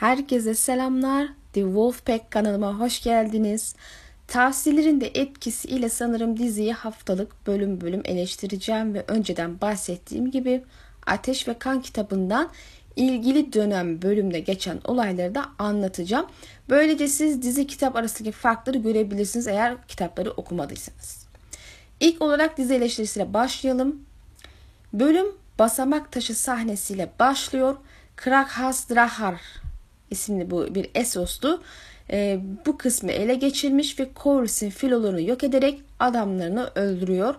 Herkese selamlar. The Wolfpack kanalıma hoş geldiniz. Tavsiyelerin de etkisiyle sanırım diziyi haftalık bölüm bölüm eleştireceğim ve önceden bahsettiğim gibi Ateş ve Kan kitabından ilgili dönem bölümde geçen olayları da anlatacağım. Böylece siz dizi kitap arasındaki farkları görebilirsiniz eğer kitapları okumadıysanız. İlk olarak dizi eleştirisiyle başlayalım. Bölüm basamak taşı sahnesiyle başlıyor. Krakhas Drahar isimli bu bir Esos'tu. E, bu kısmı ele geçirmiş ve Corus'in filolarını yok ederek adamlarını öldürüyor.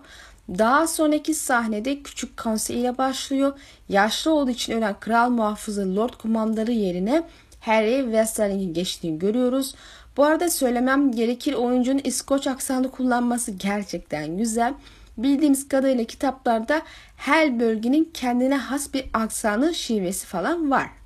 Daha sonraki sahnede küçük konsey ile başlıyor. Yaşlı olduğu için ölen kral muhafızı Lord Kumandarı yerine Harry Westerling'in geçtiğini görüyoruz. Bu arada söylemem gerekir oyuncunun İskoç aksanı kullanması gerçekten güzel. Bildiğimiz kadarıyla kitaplarda her bölgenin kendine has bir aksanı, şivesi falan var.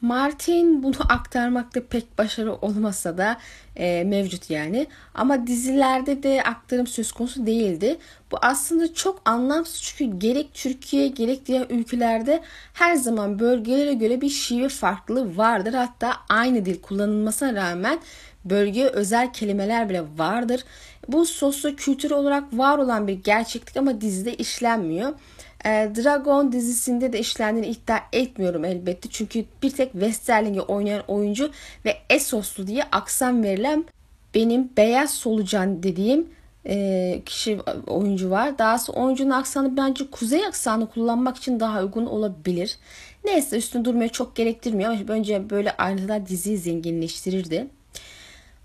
Martin bunu aktarmakta pek başarılı olmasa da e, mevcut yani. Ama dizilerde de aktarım söz konusu değildi. Bu aslında çok anlamsız çünkü gerek Türkiye gerek diğer ülkelerde her zaman bölgelere göre bir şive farklılığı vardır. Hatta aynı dil kullanılmasına rağmen bölgeye özel kelimeler bile vardır. Bu sosyo kültür olarak var olan bir gerçeklik ama dizide işlenmiyor. E, Dragon dizisinde de işlendiğini iddia etmiyorum elbette. Çünkü bir tek Westerling'i oynayan oyuncu ve Esoslu diye aksan verilen benim beyaz solucan dediğim e, kişi oyuncu var. Daha sonra oyuncunun aksanı bence kuzey aksanı kullanmak için daha uygun olabilir. Neyse üstüne durmaya çok gerektirmiyor ama önce böyle ayrıntılar diziyi zenginleştirirdi.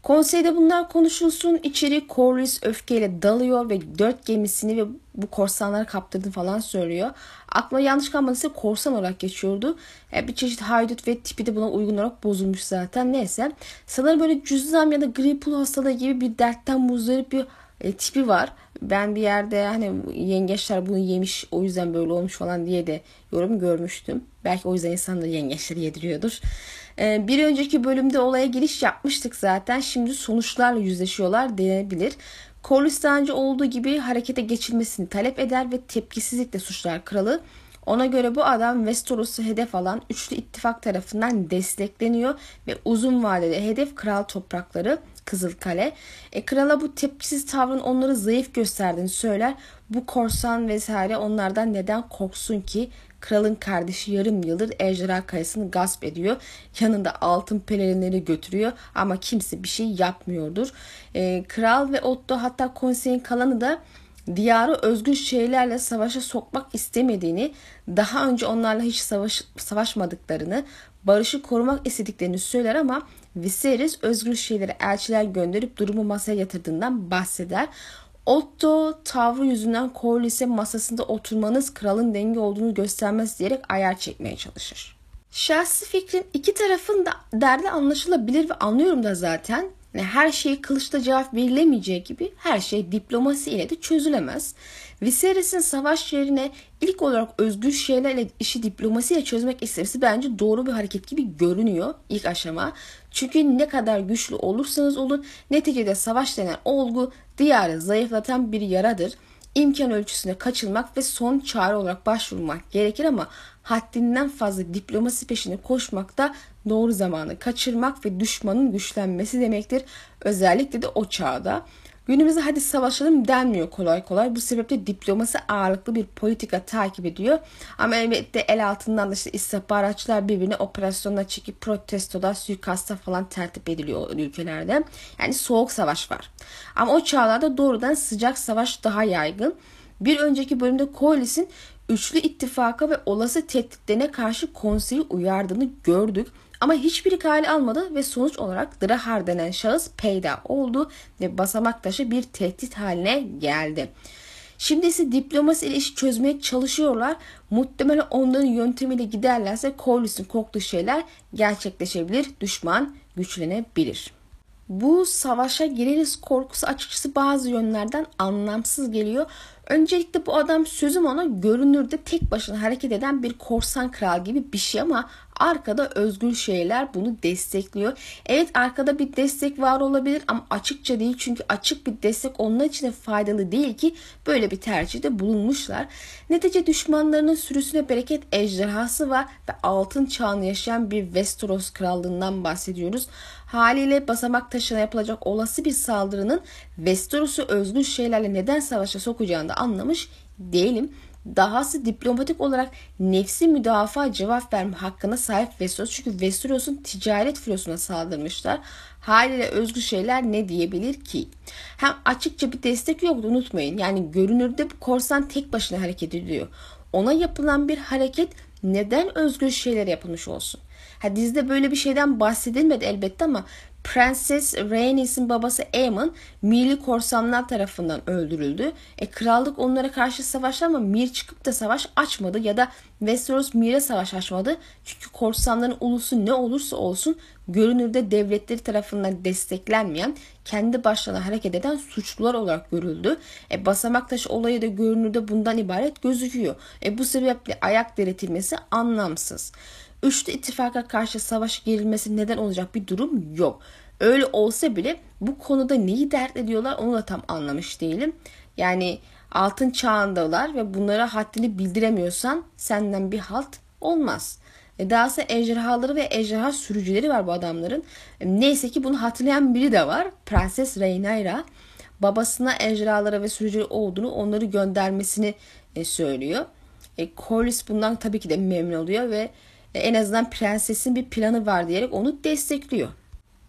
Konseyde bunlar konuşulsun. İçeri Corlys öfkeyle dalıyor ve dört gemisini ve bu korsanları kaptırdığını falan söylüyor. Aklıma yanlış kalmadıysa korsan olarak geçiyordu. E, bir çeşit haydut ve tipi de buna uygun olarak bozulmuş zaten. Neyse. Sanırım böyle cüzzam ya da gri pul hastalığı gibi bir dertten muzdarip bir e, tipi var. Ben bir yerde hani yengeçler bunu yemiş o yüzden böyle olmuş falan diye de yorum görmüştüm. Belki o yüzden insanlar yengeçleri yediriyordur. E, bir önceki bölümde olaya giriş yapmıştık zaten. Şimdi sonuçlarla yüzleşiyorlar denebilir. Önce olduğu gibi harekete geçilmesini talep eder ve tepkisizlikle suçlar kralı. Ona göre bu adam Westeros'u hedef alan Üçlü İttifak tarafından destekleniyor ve uzun vadede hedef kral toprakları Kızılkale. E, krala bu tepkisiz tavrın onları zayıf gösterdiğini söyler. Bu korsan vesaire onlardan neden korksun ki? Kralın kardeşi yarım yıldır Ejderha Kayası'nı gasp ediyor. Yanında altın pelerinleri götürüyor ama kimse bir şey yapmıyordur. E, kral ve Otto hatta konseyin kalanı da diyarı özgür şeylerle savaşa sokmak istemediğini, daha önce onlarla hiç savaş, savaşmadıklarını, barışı korumak istediklerini söyler ama Viserys özgür şeylere elçiler gönderip durumu masaya yatırdığından bahseder. Otto tavrı yüzünden Corlys'e masasında oturmanız kralın denge olduğunu göstermez diyerek ayar çekmeye çalışır. Şahsi fikrim iki tarafın da derdi anlaşılabilir ve anlıyorum da zaten. Yani her şeyi kılıçla cevap verilemeyeceği gibi her şey diplomasi ile de çözülemez. Viserys'in savaş yerine ilk olarak özgür şeylerle işi diplomasiyle çözmek istemesi bence doğru bir hareket gibi görünüyor ilk aşama. Çünkü ne kadar güçlü olursanız olun neticede savaş denen olgu diyarı zayıflatan bir yaradır. İmkan ölçüsüne kaçılmak ve son çare olarak başvurmak gerekir ama haddinden fazla diplomasi peşine koşmak da doğru zamanı kaçırmak ve düşmanın güçlenmesi demektir. Özellikle de o çağda. Günümüzde hadi savaşalım denmiyor kolay kolay. Bu sebeple diplomasi ağırlıklı bir politika takip ediyor. Ama elbette el altından da işte istihbaratçılar birbirine operasyonlar çekip protestolar, suikasta falan tertip ediliyor ülkelerde. Yani soğuk savaş var. Ama o çağlarda doğrudan sıcak savaş daha yaygın. Bir önceki bölümde Corliss'in üçlü ittifaka ve olası tehditlerine karşı konseyi uyardığını gördük. Ama hiçbiri kale almadı ve sonuç olarak Drahar denen şahıs peyda oldu ve basamak taşı bir tehdit haline geldi. Şimdi ise diplomasi ile işi çözmeye çalışıyorlar. Muhtemelen onların yöntemiyle giderlerse Corliss'in korktuğu şeyler gerçekleşebilir. Düşman güçlenebilir. Bu savaşa gireriz korkusu açıkçası bazı yönlerden anlamsız geliyor. Öncelikle bu adam sözüm ona görünürde tek başına hareket eden bir korsan kral gibi bir şey ama arkada özgür şeyler bunu destekliyor. Evet arkada bir destek var olabilir ama açıkça değil çünkü açık bir destek onlar için de faydalı değil ki böyle bir tercihde bulunmuşlar. Netice düşmanlarının sürüsüne bereket ejderhası var ve altın çağını yaşayan bir Westeros krallığından bahsediyoruz. Haliyle basamak taşına yapılacak olası bir saldırının Westeros'u özgür şeylerle neden savaşa sokacağını da anlamış değilim. Dahası diplomatik olarak nefsi müdafaa cevap verme hakkına sahip Westeros. Çünkü Westeros'un ticaret filosuna saldırmışlar. Haliyle özgür şeyler ne diyebilir ki? Hem açıkça bir destek yoktu unutmayın. Yani görünürde bu korsan tek başına hareket ediyor. Ona yapılan bir hareket neden özgür şeyler yapılmış olsun? Ha dizide böyle bir şeyden bahsedilmedi elbette ama Prenses Rhaenys'in babası Aemon Mirli korsanlar tarafından öldürüldü. E, krallık onlara karşı savaştı ama Mir çıkıp da savaş açmadı ya da Westeros Mir'e savaş açmadı. Çünkü korsanların ulusu ne olursa olsun görünürde devletleri tarafından desteklenmeyen, kendi başlarına hareket eden suçlular olarak görüldü. E, basamak taşı olayı da görünürde bundan ibaret gözüküyor. E, bu sebeple ayak diretilmesi anlamsız. Üçlü ittifaka karşı savaş girilmesi neden olacak bir durum yok. Öyle olsa bile bu konuda neyi dert ediyorlar onu da tam anlamış değilim. Yani altın çağındalar ve bunlara haddini bildiremiyorsan senden bir halt olmaz. E dahası ejderhaları ve ejderha sürücüleri var bu adamların. E neyse ki bunu hatırlayan biri de var. Prenses Rhaenyra babasına ejderhalara ve sürücüleri olduğunu onları göndermesini e, söylüyor. E, Corlys bundan tabii ki de memnun oluyor ve en azından prensesin bir planı var diyerek onu destekliyor.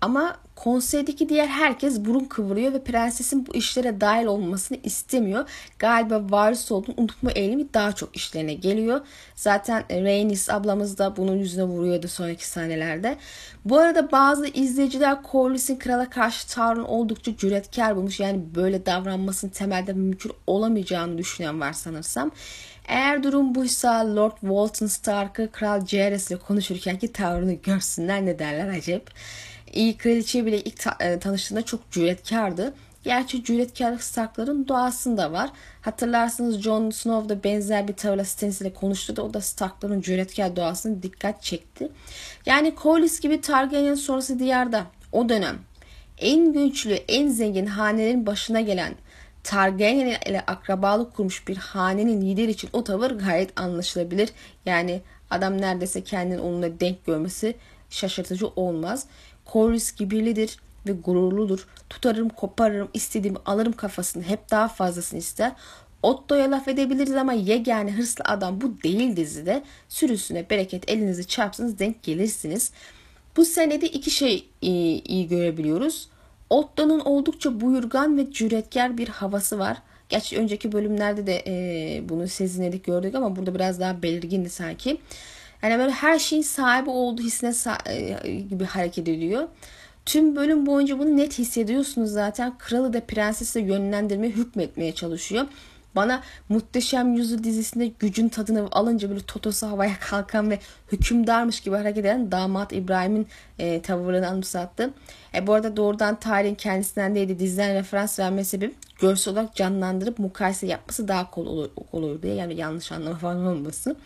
Ama konseydeki diğer herkes burun kıvırıyor ve prensesin bu işlere dahil olmasını istemiyor. Galiba varis olduğunu unutma eğilimi daha çok işlerine geliyor. Zaten Rhaenys ablamız da bunun yüzüne vuruyordu sonraki sahnelerde. Bu arada bazı izleyiciler Corlys'in krala karşı tavrını oldukça cüretkar bulmuş. Yani böyle davranmasının temelde mümkün olamayacağını düşünen var sanırsam. Eğer durum buysa Lord Walton Stark'ı Kral Jaehaerys ile konuşurkenki tavrını görsünler ne derler acep. İyi kraliçe bile ilk ta- e, tanıştığında çok cüretkardı. Gerçi cüretkarlık Stark'ların doğasında var. Hatırlarsınız Jon Snow da benzer bir tavırla Stannis ile konuştu da o da Stark'ların cüretkar doğasını dikkat çekti. Yani Corlys gibi Targaryen sonrası diyarda o dönem en güçlü, en zengin hanelerin başına gelen Targaryen ile akrabalık kurmuş bir hanenin lider için o tavır gayet anlaşılabilir. Yani adam neredeyse kendini onunla denk görmesi şaşırtıcı olmaz. Corlys kibirlidir ve gururludur. Tutarım, koparırım, istediğimi alırım kafasını hep daha fazlasını ister. Otto'ya laf edebiliriz ama yegane hırslı adam bu değil dizide. Sürüsüne bereket elinizi çarpsınız denk gelirsiniz. Bu senede iki şey iyi, iyi görebiliyoruz. Otto'nun oldukça buyurgan ve cüretkar bir havası var. Gerçi önceki bölümlerde de e, bunu sezinledik gördük ama burada biraz daha belirgindi sanki. Yani böyle her şeyin sahibi olduğu hissine e, gibi hareket ediyor. Tüm bölüm boyunca bunu net hissediyorsunuz zaten. Kralı da prensesi de yönlendirmeye, hükmetmeye çalışıyor. Bana Muhteşem Yüzü dizisinde gücün tadını alınca böyle totosu havaya kalkan ve hükümdarmış gibi hareket eden damat İbrahim'in e, tavırını anımsattı. E, bu arada doğrudan tarihin kendisinden değil de diziden referans verme sebebi görsel olarak canlandırıp mukayese yapması daha kolay olur, olur diye. Yani yanlış anlama falan olmasın.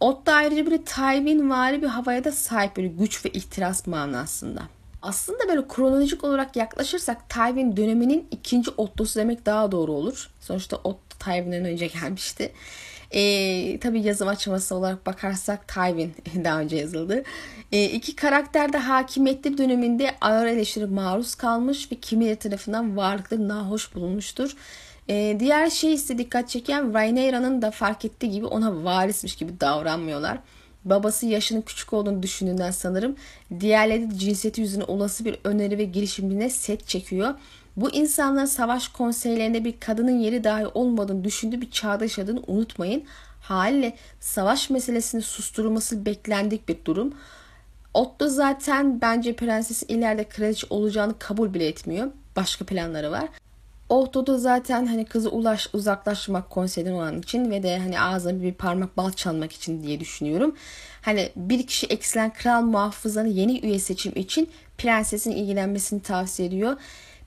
Ot ayrıca böyle Tywin vari bir havaya da sahip böyle güç ve ihtiras manasında. Aslında böyle kronolojik olarak yaklaşırsak Tywin döneminin ikinci Otto'su demek daha doğru olur. Sonuçta Otto Tywin'den önce gelmişti. Ee, tabii yazım aşaması olarak bakarsak Tywin daha önce yazıldı. Ee, iki karakter de hakimiyetli döneminde ağır eleştiri maruz kalmış ve kimileri tarafından varlıkları nahoş bulunmuştur. Ee, diğer şey ise dikkat çeken Rhaenyra'nın da fark ettiği gibi ona varismiş gibi davranmıyorlar. Babası yaşının küçük olduğunu düşündüğünden sanırım diğerleri de cinsiyeti yüzüne olası bir öneri ve girişimine set çekiyor. Bu insanların savaş konseylerinde bir kadının yeri dahi olmadığını düşündüğü bir çağda yaşadığını unutmayın. Haliyle savaş meselesini susturulması beklendik bir durum. Otto zaten bence prensesin ileride kraliçe olacağını kabul bile etmiyor. Başka planları var. Otto da zaten hani kızı ulaş, uzaklaşmak konseyden olan için ve de hani ağzına bir parmak bal çalmak için diye düşünüyorum. Hani bir kişi eksilen kral muhafızanın yeni üye seçim için prensesin ilgilenmesini tavsiye ediyor.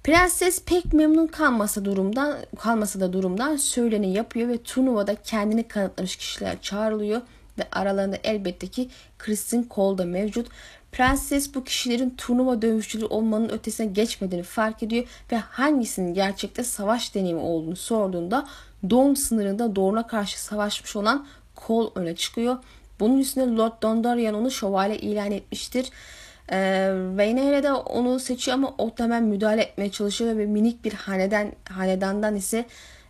Prenses pek memnun kalmasa durumdan kalmasa da durumdan söyleni yapıyor ve turnuvada kendini kanıtlamış kişiler çağrılıyor ve aralarında elbette ki Kristen Cole da mevcut. Prenses bu kişilerin turnuva dövüşçüleri olmanın ötesine geçmediğini fark ediyor ve hangisinin gerçekte savaş deneyimi olduğunu sorduğunda doğum sınırında doğruna karşı savaşmış olan Cole öne çıkıyor. Bunun üstüne Lord Dondarrion onu şövalye ilan etmiştir. E, Rhaenyra de onu seçiyor ama o hemen müdahale etmeye çalışıyor ve minik bir haneden hanedandan ise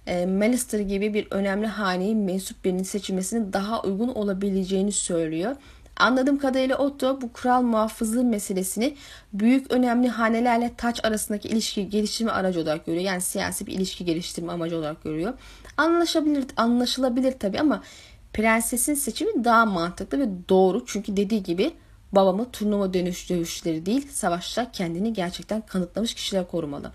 e, Melister gibi bir önemli haneyi mensup birinin seçilmesinin daha uygun olabileceğini söylüyor. Anladığım kadarıyla Otto bu kral muhafızlığı meselesini büyük önemli hanelerle taç arasındaki ilişki geliştirme aracı olarak görüyor. Yani siyasi bir ilişki geliştirme amacı olarak görüyor. Anlaşılabilir, anlaşılabilir tabii ama prensesin seçimi daha mantıklı ve doğru. Çünkü dediği gibi babamı turnuva dönüş dövüşleri değil savaşta kendini gerçekten kanıtlamış kişiler korumalı.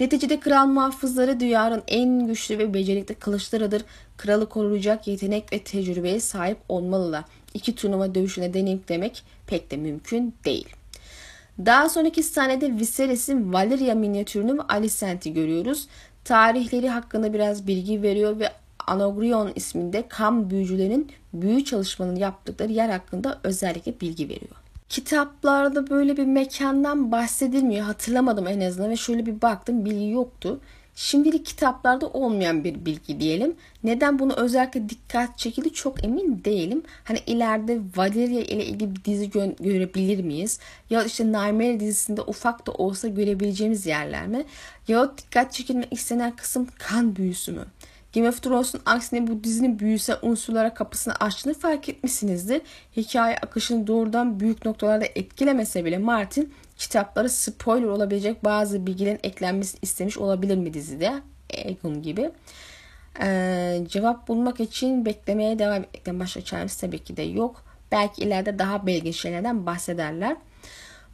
Neticede kral muhafızları dünyanın en güçlü ve becerikli kılıçlarıdır. Kralı koruyacak yetenek ve tecrübeye sahip olmalılar. İki turnuva dövüşüne deneyimlemek pek de mümkün değil. Daha sonraki sahnede Viserys'in Valeria minyatürünü ve Alicent'i görüyoruz. Tarihleri hakkında biraz bilgi veriyor ve Anogrion isminde kam büyücülerin büyü çalışmanın yaptıkları yer hakkında özellikle bilgi veriyor. Kitaplarda böyle bir mekandan bahsedilmiyor. Hatırlamadım en azından ve şöyle bir baktım bilgi yoktu. Şimdilik kitaplarda olmayan bir bilgi diyelim. Neden bunu özellikle dikkat çekildi çok emin değilim. Hani ileride Valeria ile ilgili bir dizi gö- görebilir miyiz? Ya işte Naimere dizisinde ufak da olsa görebileceğimiz yerler mi? Ya dikkat çekilmek istenen kısım kan büyüsü mü? Game of Thrones'un aksine bu dizinin büyüsel unsurlara kapısını açtığını fark etmişsinizdir. Hikaye akışını doğrudan büyük noktalarda etkilemese bile Martin kitaplara spoiler olabilecek bazı bilgilerin eklenmesini istemiş olabilir mi dizide? Egon gibi. Ee, cevap bulmak için beklemeye devam etmekten başka çaremiz tabii ki de yok. Belki ileride daha belirgin şeylerden bahsederler.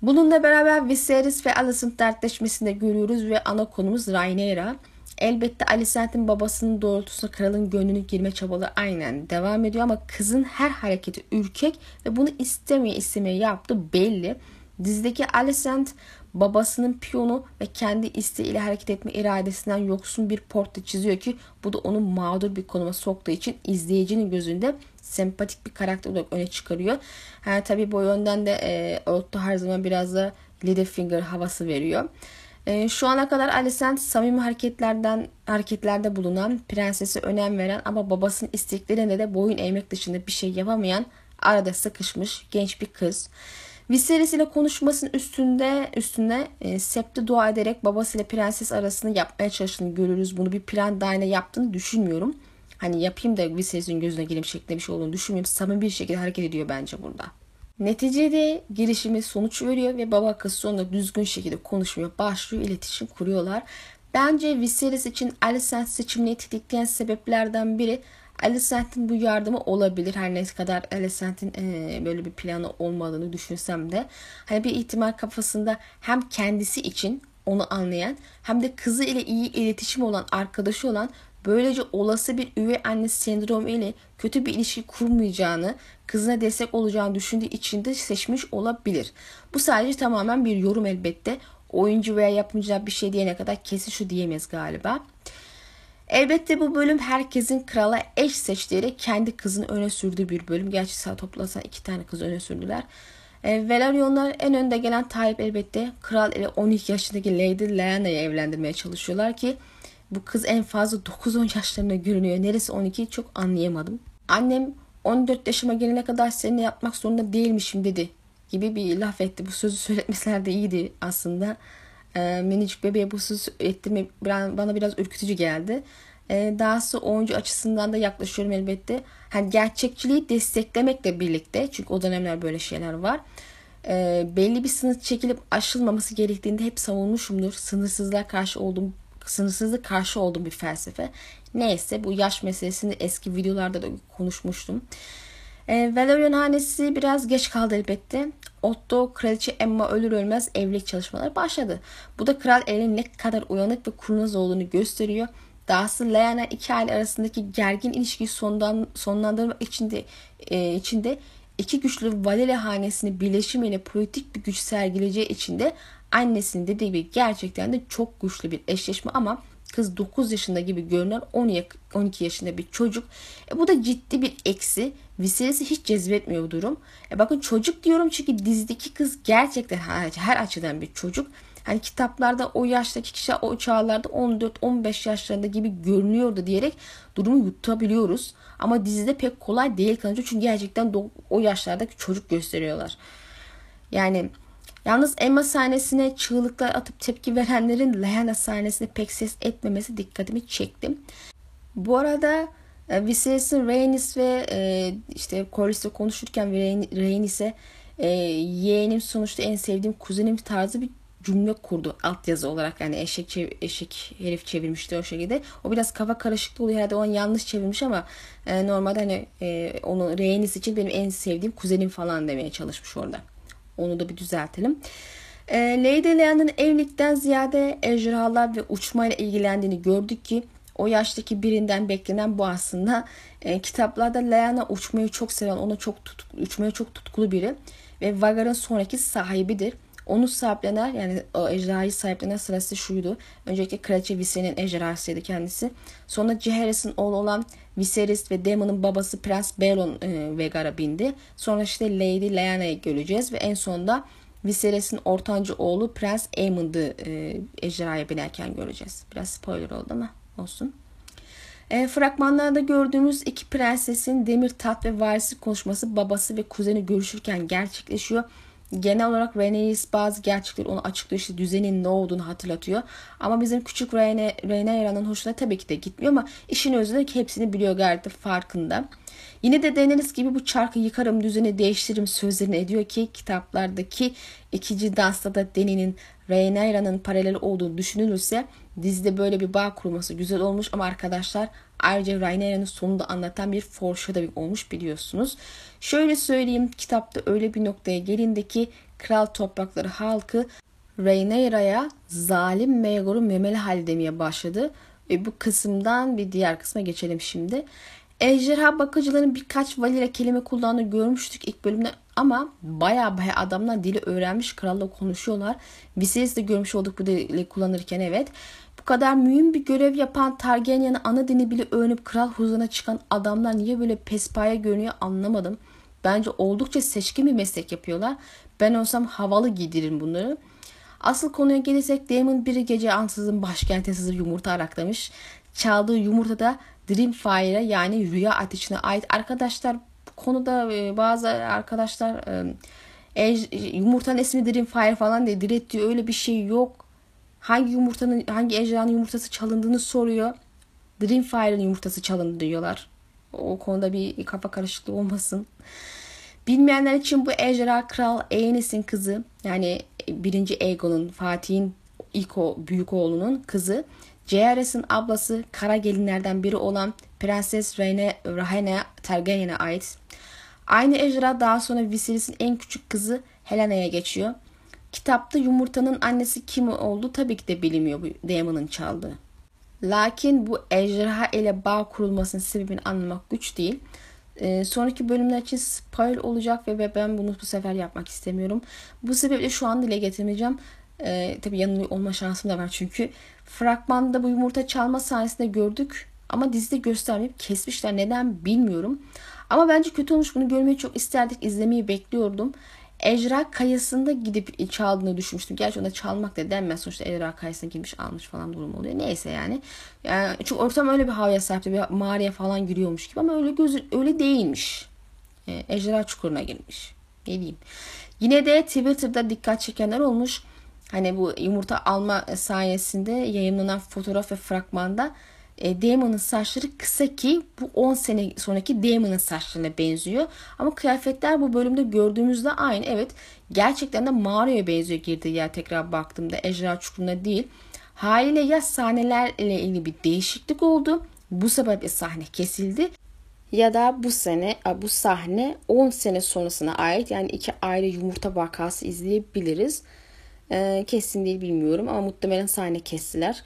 Bununla beraber Viserys ve Alicent dertleşmesini de görüyoruz ve ana konumuz Rhaenyra. Elbette Alicent'in babasının doğrultusunda kralın gönlünü girme çabaları aynen devam ediyor ama kızın her hareketi ürkek ve bunu istemeye istemeye yaptığı belli. Dizideki Alicent babasının piyonu ve kendi isteğiyle hareket etme iradesinden yoksun bir portre çiziyor ki bu da onu mağdur bir konuma soktuğu için izleyicinin gözünde sempatik bir karakter olarak öne çıkarıyor. Ha, tabii bu yönden de e, Otto her zaman biraz da Littlefinger havası veriyor. E, şu ana kadar Alicent samimi hareketlerden hareketlerde bulunan, prensesi önem veren ama babasının isteklerine de boyun eğmek dışında bir şey yapamayan, arada sıkışmış genç bir kız. Viserys ile konuşmasının üstünde üstüne e, Sept'e dua ederek babasıyla prenses arasında yapmaya çalıştığını görürüz. Bunu bir plan dahilinde yaptığını düşünmüyorum. Hani yapayım da Viserys'in gözüne gireyim şeklinde bir şey olduğunu düşünmüyorum. Samimi bir şekilde hareket ediyor bence burada. Neticede girişimi sonuç veriyor ve baba kız sonunda düzgün şekilde konuşmaya başlıyor, iletişim kuruyorlar. Bence Viserys için Alicent seçimini tetikleyen sebeplerden biri Alicent'in bu yardımı olabilir. Her ne kadar Alicent'in e, böyle bir planı olmadığını düşünsem de. Hani bir ihtimal kafasında hem kendisi için onu anlayan hem de kızı ile iyi iletişim olan arkadaşı olan böylece olası bir üvey anne sendromu ile kötü bir ilişki kurmayacağını, kızına destek olacağını düşündüğü için de seçmiş olabilir. Bu sadece tamamen bir yorum elbette. Oyuncu veya yapımcılar bir şey diyene kadar kesin şu diyemez galiba. Elbette bu bölüm herkesin krala eş seçtiği kendi kızını öne sürdüğü bir bölüm. Gerçi toplasan iki tane kız öne sürdüler. E, Velaryonlar en önde gelen Tayyip elbette kral ile 12 yaşındaki Lady Lyana'yı evlendirmeye çalışıyorlar ki bu kız en fazla 9-10 yaşlarında görünüyor. Neresi 12 çok anlayamadım. Annem 14 yaşıma gelene kadar seninle yapmak zorunda değilmişim dedi gibi bir laf etti. Bu sözü söyletmeseler de iyiydi aslında. E, minicik bebeğe bu sözü ettirme bana biraz ürkütücü geldi. E, dahası oyuncu açısından da yaklaşıyorum elbette. Hani gerçekçiliği desteklemekle birlikte çünkü o dönemler böyle şeyler var. E, belli bir sınır çekilip aşılmaması gerektiğinde hep savunmuşumdur. Sınırsızlığa karşı olduğum sınırsızlık karşı olduğum bir felsefe. Neyse bu yaş meselesini eski videolarda da konuşmuştum. E, Valerian hanesi biraz geç kaldı elbette. Otto kraliçe Emma ölür ölmez evlilik çalışmaları başladı. Bu da kral elin ne kadar uyanık ve kurnaz olduğunu gösteriyor. Dahası Lyanna iki aile arasındaki gergin ilişkiyi sondan, sonlandırmak içinde, e, içinde iki güçlü Valere hanesini birleşimiyle politik bir güç sergileyeceği için de Annesinin dediği gibi gerçekten de çok güçlü bir eşleşme ama kız 9 yaşında gibi görünen 12 yaşında bir çocuk. E, bu da ciddi bir eksi. Viserys'i hiç cezbetmiyor bu durum. E, bakın çocuk diyorum çünkü dizideki kız gerçekten her, açıdan bir çocuk. Hani kitaplarda o yaştaki kişi o çağlarda 14-15 yaşlarında gibi görünüyordu diyerek durumu yutabiliyoruz. Ama dizide pek kolay değil kanca çünkü gerçekten o yaşlardaki çocuk gösteriyorlar. Yani Yalnız Emma sahnesine çığlıklar atıp tepki verenlerin Lyanna sahnesine pek ses etmemesi dikkatimi çekti. Bu arada e, Viserys'in Rhaenys ve e, işte Corlys'le konuşurken Rhaenys'e e, yeğenim sonuçta en sevdiğim kuzenim tarzı bir cümle kurdu altyazı olarak yani eşek çev eşek herif çevirmişti o şekilde. O biraz kafa karışıklığı oluyor herhalde o an yanlış çevirmiş ama e, normalde hani e, onu Rhaenys için benim en sevdiğim kuzenim falan demeye çalışmış orada. Onu da bir düzeltelim. E, Lady Leanne'ın evlilikten ziyade ejderhalar ve uçmayla ilgilendiğini gördük ki o yaştaki birinden beklenen bu aslında. E, kitaplarda Leanna uçmayı çok seven, ona çok tut, uçmaya çok tutkulu biri ve Vagar'ın sonraki sahibidir. Onu sahiplenen yani o ejderhayı sahiplenen sırası şuydu. Öncelikle Kraliçe Viserys'in ejderhasıydı kendisi. Sonra Jaehaerys'in oğlu olan Viserys ve Daemon'un babası Prens Balon e, Vegar'a bindi. Sonra işte Lady Lyana'yı göreceğiz ve en sonunda Viserys'in ortancı oğlu Prens Aemond'ı e, ejderhaya binerken göreceğiz. Biraz spoiler oldu ama olsun. E, fragmanlarda gördüğümüz iki prensesin demir tat ve varisi konuşması babası ve kuzeni görüşürken gerçekleşiyor. Genel olarak Rhaenys bazı gerçekleri onu açıklıyor. İşte düzenin ne olduğunu hatırlatıyor. Ama bizim küçük Rhaenyra'nın hoşuna tabii ki de gitmiyor ama işin özünde ki hepsini biliyor gayet de farkında. Yine de Daenerys gibi bu çarkı yıkarım, düzeni değiştiririm sözlerini ediyor ki kitaplardaki ikinci dansta da Dany'nin Rhaenyra'nın paraleli olduğu düşünülürse dizide böyle bir bağ kurması güzel olmuş ama arkadaşlar ayrıca Rhaenyra'nın sonunda anlatan bir foreshadowing olmuş biliyorsunuz. Şöyle söyleyeyim kitapta öyle bir noktaya gelindi ki kral toprakları halkı Rhaenyra'ya zalim Maegor'u memeli hal demeye başladı. Ve bu kısımdan bir diğer kısma geçelim şimdi. Ejderha bakıcıların birkaç valire kelime kullandığını görmüştük ilk bölümde ama baya baya adamlar dili öğrenmiş kralla konuşuyorlar. Viserys de görmüş olduk bu dili kullanırken evet. Bu kadar mühim bir görev yapan Targaryen'in ana dini bile öğrenip kral huzuruna çıkan adamlar niye böyle pespaya görünüyor anlamadım. Bence oldukça seçkin bir meslek yapıyorlar. Ben olsam havalı giydiririm bunları. Asıl konuya gelirsek Damon bir gece ansızın başkente sızır yumurta araklamış. Çaldığı yumurta da Dreamfire'a yani rüya ateşine ait. Arkadaşlar konuda e, bazı arkadaşlar e, yumurtanın ismi Dreamfire falan diye direttiği öyle bir şey yok. Hangi yumurtanın hangi ejderhanın yumurtası çalındığını soruyor. Dreamfire'ın yumurtası çalındı diyorlar. O konuda bir kafa karışıklığı olmasın. Bilmeyenler için bu ejderha kral Aenis'in kızı yani birinci Aegon'un Fatih'in ilk o büyük oğlunun kızı. Jaehaerys'in ablası kara gelinlerden biri olan Prenses Rhaene, Rhaene Targaryen'e ait. Aynı ejderha daha sonra Viserys'in en küçük kızı Helena'ya geçiyor. Kitapta yumurtanın annesi kim oldu tabii ki de bilinmiyor bu Daemon'un çaldığı. Lakin bu ejderha ile bağ kurulmasının sebebini anlamak güç değil. Ee, sonraki bölümler için spoil olacak ve ben bunu bu sefer yapmak istemiyorum. Bu sebeple şu an dile getirmeyeceğim. Ee, tabii yanılıyor olma şansım da var çünkü. Fragmanda bu yumurta çalma sahnesinde gördük ama dizide göstermeyip kesmişler. Neden bilmiyorum. Ama bence kötü olmuş. Bunu görmeyi çok isterdik. izlemeyi bekliyordum. Ejra kayasında gidip çaldığını düşünmüştüm. Gerçi ona çalmak da denmez. Sonuçta ejra kayasına girmiş almış falan durum oluyor. Neyse yani. yani çünkü ortam öyle bir havaya sahipti. Bir mağaraya falan giriyormuş gibi ama öyle gözü öyle değilmiş. E, ejderha çukuruna girmiş. Ne diyeyim. Yine de Twitter'da dikkat çekenler olmuş. Hani bu yumurta alma sayesinde yayınlanan fotoğraf ve fragmanda e, Damon'ın saçları kısa ki bu 10 sene sonraki Damon'ın saçlarına benziyor. Ama kıyafetler bu bölümde gördüğümüzde aynı. Evet gerçekten de mağaraya benziyor girdiği yer tekrar baktığımda ejderha çukuruna değil. Haliyle ya sahnelerle ilgili bir değişiklik oldu. Bu sebeple sahne kesildi. Ya da bu sene bu sahne 10 sene sonrasına ait yani iki ayrı yumurta vakası izleyebiliriz. Ee, kesin değil bilmiyorum ama muhtemelen sahne kestiler.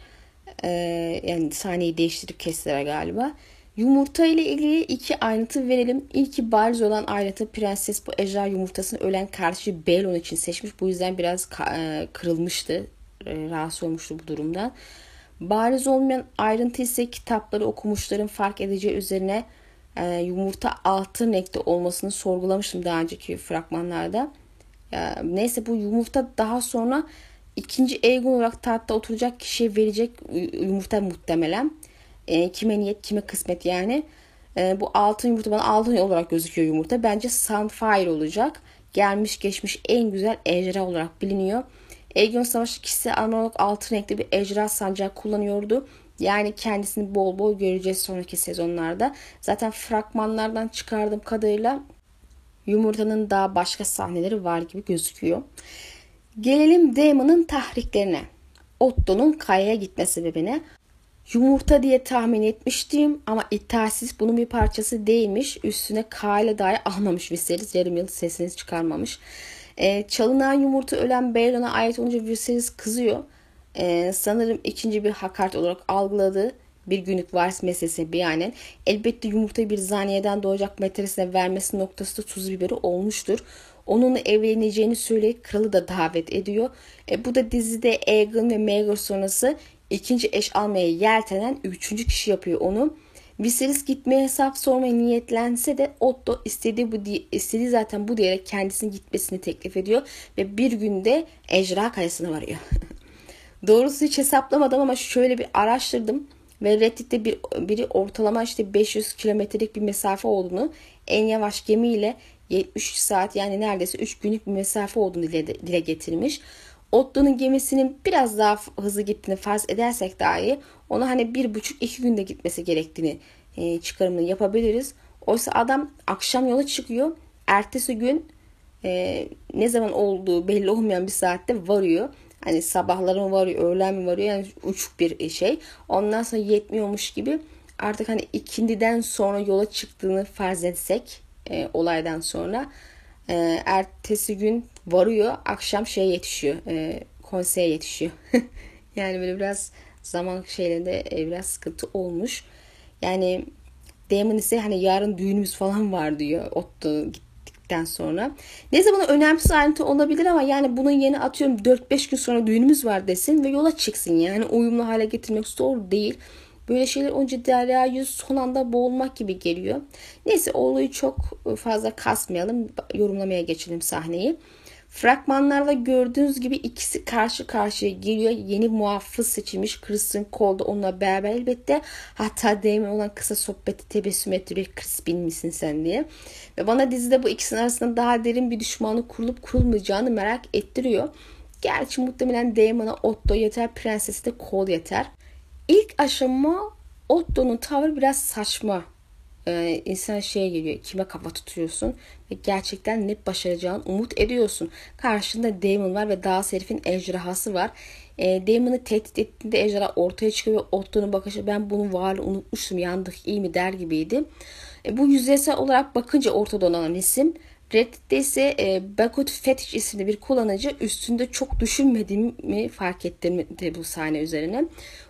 Ee, yani sahneyi değiştirip kestiler galiba. Yumurta ile ilgili iki ayrıntı verelim. İlki bariz olan ayrıntı prenses bu ejder yumurtasını ölen karşı Belon için seçmiş. Bu yüzden biraz e, kırılmıştı. E, rahatsız olmuştu bu durumda. Bariz olmayan ayrıntı ise kitapları okumuşların fark edeceği üzerine e, yumurta altın renkte olmasını sorgulamıştım daha önceki fragmanlarda. Neyse bu yumurta daha sonra ikinci Aegon olarak tahtta oturacak kişiye verecek yumurta muhtemelen. E, kime niyet kime kısmet yani. E, bu altın yumurta bana altın olarak gözüküyor yumurta. Bence Sunfire olacak. Gelmiş geçmiş en güzel ejderha olarak biliniyor. Aegon Savaşı kişisi armor olarak altın renkli bir ejderha sancağı kullanıyordu. Yani kendisini bol bol göreceğiz sonraki sezonlarda. Zaten fragmanlardan çıkardığım kadarıyla yumurtanın daha başka sahneleri var gibi gözüküyor. Gelelim Damon'ın tahriklerine. Otto'nun kayaya gitme sebebine. Yumurta diye tahmin etmiştim ama iddiasız bunun bir parçası değilmiş. Üstüne K ile dahi almamış Viserys. Yarım yıl sesini çıkarmamış. E, çalınan yumurta ölen Balon'a ait olunca Viserys kızıyor. E, sanırım ikinci bir hakaret olarak algıladı. Bir günlük varis meselesine biyanen. Elbette yumurtayı bir zaniyeden doğacak metresine vermesi noktası da tuz biberi olmuştur. Onunla evleneceğini söyleyip kralı da davet ediyor. E, bu da dizide Aegon ve Maegor sonrası ikinci eş almaya yeltenen üçüncü kişi yapıyor onu. Viserys gitmeye hesap sormaya niyetlense de Otto istediği bu istediği zaten bu diyerek kendisinin gitmesini teklif ediyor ve bir günde Ejra Kayası'na varıyor. Doğrusu hiç hesaplamadım ama şöyle bir araştırdım ve Reddit'te bir, biri ortalama işte 500 kilometrelik bir mesafe olduğunu en yavaş gemiyle 73 saat yani neredeyse 3 günlük bir mesafe olduğunu dile, dile getirmiş. Otto'nun gemisinin biraz daha hızlı gittiğini farz edersek dahi ona hani bir buçuk iki günde gitmesi gerektiğini e, çıkarımını yapabiliriz. Oysa adam akşam yola çıkıyor. Ertesi gün e, ne zaman olduğu belli olmayan bir saatte varıyor. Hani sabahları mı varıyor, öğlen mi varıyor yani uçuk bir şey. Ondan sonra yetmiyormuş gibi artık hani ikindiden sonra yola çıktığını farz etsek e, olaydan sonra e, ertesi gün varıyor akşam şey yetişiyor e, konseye yetişiyor. yani böyle biraz zaman şeylerinde e, biraz sıkıntı olmuş. Yani Damon ise hani yarın düğünümüz falan var diyor. Otto gittikten sonra. Ne zaman önemsiz ayrıntı olabilir ama yani bunun yeni atıyorum 4-5 gün sonra düğünümüz var desin ve yola çıksın. Yani uyumlu hale getirmek zor değil. Böyle şeyler önce Derya'yı son anda boğulmak gibi geliyor. Neyse olayı çok fazla kasmayalım. Yorumlamaya geçelim sahneyi. Fragmanlarda gördüğünüz gibi ikisi karşı karşıya geliyor. Yeni muhafız seçilmiş Kristen Cole da onunla beraber elbette. Hatta Damon olan kısa sohbeti tebessüm ettiriyor. Crispin misin sen diye. Ve bana dizide bu ikisinin arasında daha derin bir düşmanlık kurulup kurulmayacağını merak ettiriyor. Gerçi muhtemelen Damon'a Otto yeter, prensesi de Cole yeter. İlk aşama Otto'nun tavrı biraz saçma. Ee, insan şeye geliyor. Kime kafa tutuyorsun ve gerçekten ne başaracağını umut ediyorsun. Karşında Damon var ve Dağ Serif'in ejderhası var. E, Damon'ı tehdit ettiğinde ejderha ortaya çıkıyor ve Otto'nun bakışı ben bunun varlığı unutmuştum yandık iyi mi der gibiydi. E, bu yüzeysel olarak bakınca ortada olan isim Reddit'te ise e, Bakut Fetish isimli bir kullanıcı üstünde çok düşünmediğimi fark ettim de bu sahne üzerine.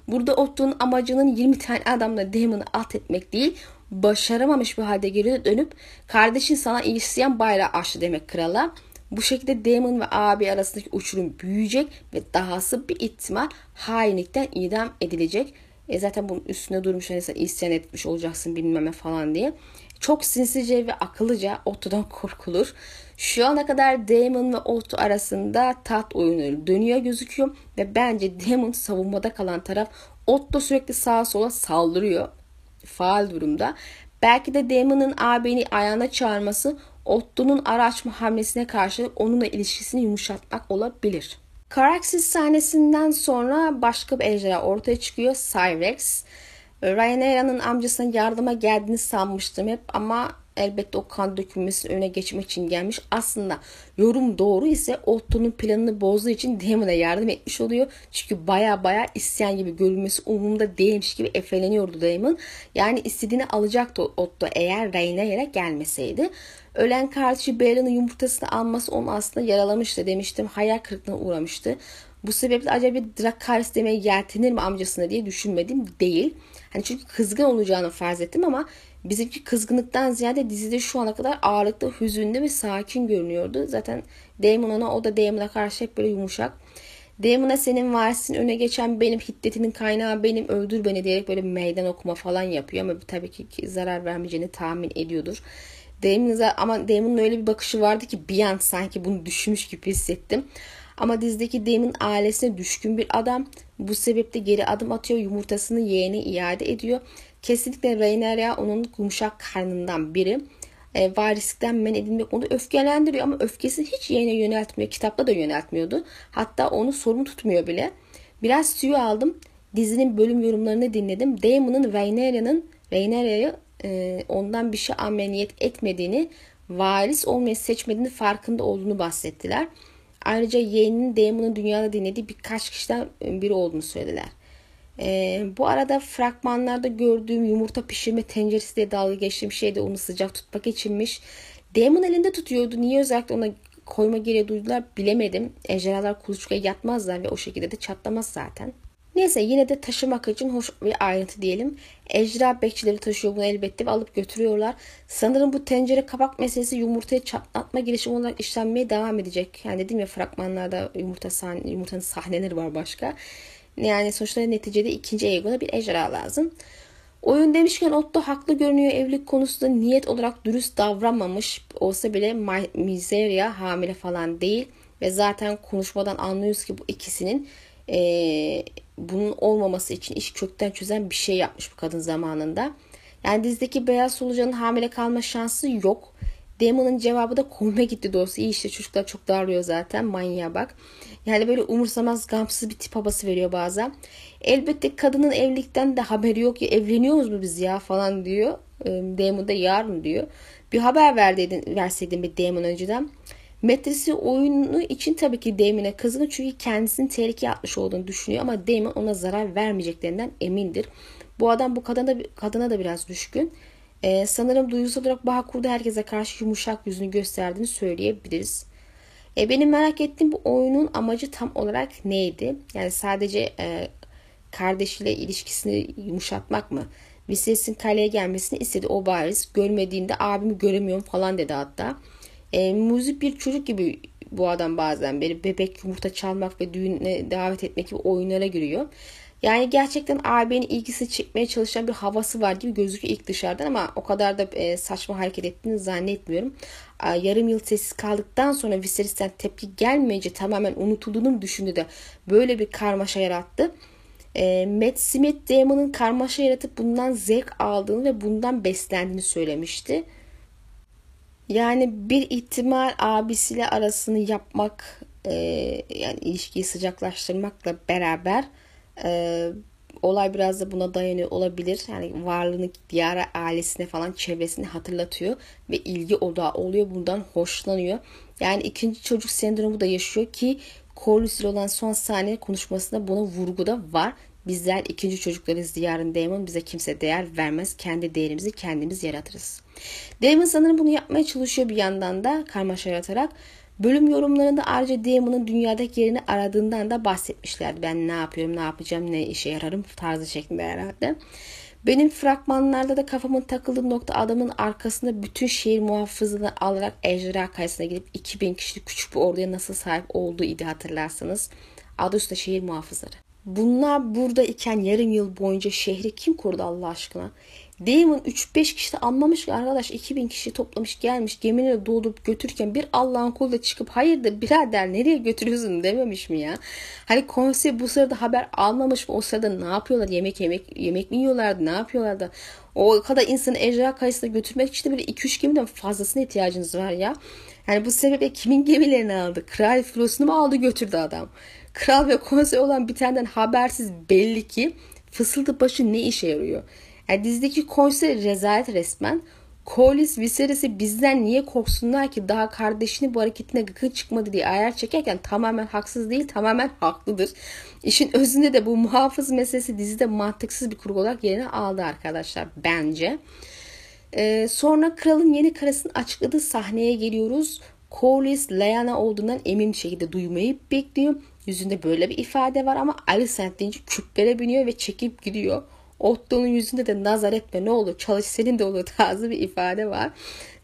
Burada Otto'nun amacının 20 tane adamla Damon'ı alt etmek değil, başaramamış bir halde geri dönüp kardeşin sana isteyen bayrağı açtı demek krala. Bu şekilde Damon ve abi arasındaki uçurum büyüyecek ve dahası bir ihtimal hainlikten idam edilecek. E zaten bunun üstüne durmuş hani sen isyan etmiş olacaksın bilmeme falan diye. Çok sinsice ve akıllıca Otto'dan korkulur. Şu ana kadar Damon ve Otto arasında tat oyunu dönüyor gözüküyor ve bence Damon savunmada kalan taraf Otto sürekli sağa sola saldırıyor. Faal durumda. Belki de Damon'ın ağabeyini ayağına çağırması Otto'nun araç hamlesine karşı onunla ilişkisini yumuşatmak olabilir. Karaxis sahnesinden sonra başka bir ejderha ortaya çıkıyor. Cyrex. Rhaenyra'nın amcasına yardıma geldiğini sanmıştım hep ama elbette o kan dökülmesinin öne geçmek için gelmiş. Aslında yorum doğru ise Otto'nun planını bozduğu için Daemon'a yardım etmiş oluyor. Çünkü baya baya isyan gibi görülmesi umurumda değilmiş gibi efeleniyordu Daemon. Yani istediğini alacaktı Otto eğer Rhaenyra'ya gelmeseydi. Ölen kardeşi Belan'ın yumurtasını alması onu aslında yaralamıştı demiştim. Hayal kırıklığına uğramıştı. Bu sebeple acaba bir Drakaris demeye yeltenir mi amcasına diye düşünmedim. Değil. Hani çünkü kızgın olacağını farz ettim ama bizimki kızgınlıktan ziyade dizide şu ana kadar ağırlıklı, hüzünlü ve sakin görünüyordu. Zaten Damon ona o da Damon'a karşı hep böyle yumuşak. Damon'a senin varisin öne geçen benim hiddetinin kaynağı benim öldür beni diyerek böyle meydan okuma falan yapıyor ama tabii ki zarar vermeyeceğini tahmin ediyordur. Damon'ın ama Damon'un öyle bir bakışı vardı ki bir an sanki bunu düşünmüş gibi hissettim. Ama dizdeki Damon ailesine düşkün bir adam. Bu sebeple geri adım atıyor. Yumurtasını yeğene iade ediyor. Kesinlikle Rhaenyra onun yumuşak karnından biri. E, varislikten men edilmek onu öfkelendiriyor ama öfkesini hiç yeğene yöneltmiyor. Kitapta da yöneltmiyordu. Hatta onu sorun tutmuyor bile. Biraz tüy aldım. Dizinin bölüm yorumlarını dinledim. Damon'ın Rhaenyra'nın Rhaenyra'yı e, ondan bir şey ameliyat etmediğini, varis olmayı seçmediğini farkında olduğunu bahsettiler. Ayrıca yeğeninin Damon'un dünyada dinlediği birkaç kişiden biri olduğunu söylediler. Ee, bu arada fragmanlarda gördüğüm yumurta pişirme tenceresi diye dalga geçtiğim şey de onu sıcak tutmak içinmiş. Damon elinde tutuyordu. Niye özellikle ona koyma gereği duydular bilemedim. Ejderhalar kuluçkaya yatmazlar ve o şekilde de çatlamaz zaten. Neyse yine de taşımak için hoş bir ayrıntı diyelim. Ejderha bekçileri taşıyor bunu elbette ve alıp götürüyorlar. Sanırım bu tencere kabak meselesi yumurtayı çatlatma girişimi olarak işlenmeye devam edecek. Yani dedim ya fragmanlarda yumurta sahne, yumurtanın sahneleri var başka. Yani sonuçta neticede ikinci Aegon'a bir ejderha lazım. Oyun demişken Otto haklı görünüyor evlilik konusunda niyet olarak dürüst davranmamış olsa bile Miseria hamile falan değil ve zaten konuşmadan anlıyoruz ki bu ikisinin e, bunun olmaması için iş kökten çözen bir şey yapmış bu kadın zamanında. Yani dizdeki beyaz solucanın hamile kalma şansı yok. Damon'ın cevabı da komime gitti doğrusu. İyi işte çocuklar çok darlıyor zaten. Manyağa bak. Yani böyle umursamaz, gamsız bir tip havası veriyor bazen. Elbette kadının evlilikten de haberi yok ya evleniyoruz mu biz ya falan diyor. Damon da yarın diyor. Bir haber verseydin, verseydin bir Damon önceden. Metresi oyunu için tabii ki Damon'e kızgın çünkü kendisini tehlikeye atmış olduğunu düşünüyor ama Damon ona zarar vermeyeceklerinden emindir. Bu adam bu kadına da, kadına da biraz düşkün. Ee, sanırım duygusal olarak bağ kurdu herkese karşı yumuşak yüzünü gösterdiğini söyleyebiliriz. E, benim merak ettiğim bu oyunun amacı tam olarak neydi? Yani sadece e, kardeşiyle ilişkisini yumuşatmak mı? Vises'in kaleye gelmesini istedi o bariz. Görmediğinde abimi göremiyorum falan dedi hatta. E, müzik bir çocuk gibi bu adam bazen beni bebek yumurta çalmak ve düğüne davet etmek gibi oyunlara giriyor. Yani gerçekten abinin ilgisini çekmeye çalışan bir havası var gibi gözüküyor ilk dışarıdan ama o kadar da e, saçma hareket ettiğini zannetmiyorum. Yarım yıl sessiz kaldıktan sonra Viserys'ten tepki gelmeyince tamamen unutulduğunu düşündü de böyle bir karmaşa yarattı. E, Matt Smith Damon'ın karmaşa yaratıp bundan zevk aldığını ve bundan beslendiğini söylemişti. Yani bir ihtimal abisiyle arasını yapmak e, yani ilişkiyi sıcaklaştırmakla beraber e, olay biraz da buna dayanıyor olabilir. Yani varlığını diğer ailesine falan çevresini hatırlatıyor ve ilgi odağı oluyor. Bundan hoşlanıyor. Yani ikinci çocuk sendromu da yaşıyor ki Corlys ile olan son saniye konuşmasında buna vurgu da var. Bizler ikinci çocuklarız diyarın Damon bize kimse değer vermez. Kendi değerimizi kendimiz yaratırız. Damon sanırım bunu yapmaya çalışıyor bir yandan da karmaşa yaratarak. Bölüm yorumlarında ayrıca Damon'ın dünyadaki yerini aradığından da bahsetmişlerdi. Ben ne yapıyorum, ne yapacağım, ne işe yararım tarzı şeklinde herhalde. Benim fragmanlarda da kafamın takıldığı nokta adamın arkasında bütün şehir muhafızını alarak ejderha kayasına gidip 2000 kişilik küçük bir orduya nasıl sahip olduğu idi hatırlarsanız. Adı üstte şehir muhafızları. Bunlar burada iken yarım yıl boyunca şehri kim kurdu Allah aşkına? Damon 3-5 kişi de anlamış ki arkadaş 2000 kişi toplamış gelmiş gemileri doldurup götürürken bir Allah'ın kulu da çıkıp hayırdır birader nereye götürüyorsun dememiş mi ya? Hani konsey bu sırada haber almamış mı? O sırada ne yapıyorlar? Yemek yemek yemek mi yiyorlardı? Ne yapıyorlardı? O kadar insanı ejderha kayısına götürmek için de böyle 2-3 gemiden fazlasına ihtiyacınız var ya. Yani bu sebeple kimin gemilerini aldı? Kral filosunu mu aldı götürdü adam? Kral ve konsey olan bitenden habersiz belli ki fısıltı başı ne işe yarıyor? Yani dizideki konsey rezalet resmen. Corlys Viserys'i bizden niye korksunlar ki daha kardeşini bu hareketine gıkı çıkmadı diye ayar çekerken tamamen haksız değil tamamen haklıdır. İşin özünde de bu muhafız meselesi dizide mantıksız bir kurgu olarak yerini aldı arkadaşlar bence. Ee, sonra kralın yeni karısını açıkladığı sahneye geliyoruz. Corliss Leana olduğundan emin bir şekilde duymayı bekliyor. Yüzünde böyle bir ifade var ama Alicent deyince küplere biniyor ve çekip gidiyor. Otto'nun yüzünde de nazar etme ne olur çalış senin de olur tarzı bir ifade var.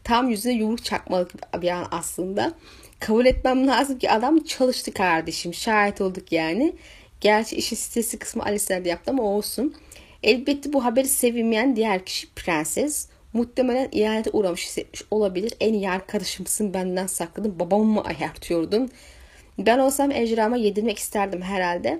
Tam yüzüne yumruk çakmalık bir an aslında. Kabul etmem lazım ki adam çalıştı kardeşim. Şahit olduk yani. Gerçi işin sitesi kısmı Alice'lerde yaptı ama olsun. Elbette bu haberi sevinmeyen diğer kişi prenses. Muhtemelen ihanete uğramış hissetmiş olabilir. En iyi arkadaşımsın benden sakladın. Babamı mı ayartıyordun? Ben olsam ejderhama yedirmek isterdim herhalde.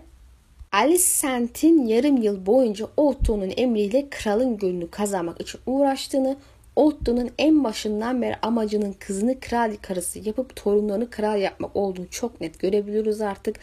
Alicent'in yarım yıl boyunca Otto'nun emriyle kralın gönlünü kazanmak için uğraştığını, Otto'nun en başından beri amacının kızını kral karısı yapıp torunlarını kral yapmak olduğunu çok net görebiliyoruz artık.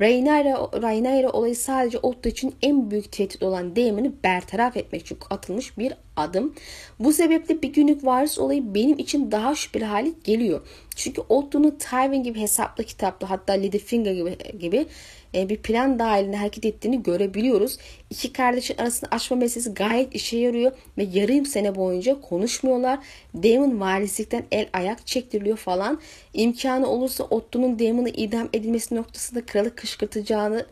Rhaenyra, olayı sadece Otto için en büyük tehdit olan Daemon'ı bertaraf etmek için atılmış bir adım. Bu sebeple bir günlük varis olayı benim için daha şüpheli hale geliyor. Çünkü Otto'nun Tywin gibi hesaplı kitaplı hatta Littlefinger gibi, gibi e, bir plan dahilinde hareket ettiğini görebiliyoruz. İki kardeşin arasında açma meselesi gayet işe yarıyor ve yarım sene boyunca konuşmuyorlar. Damon varislikten el ayak çektiriliyor falan. İmkanı olursa Otto'nun Damon'ı idam edilmesi noktasında kralı kışkırtacağını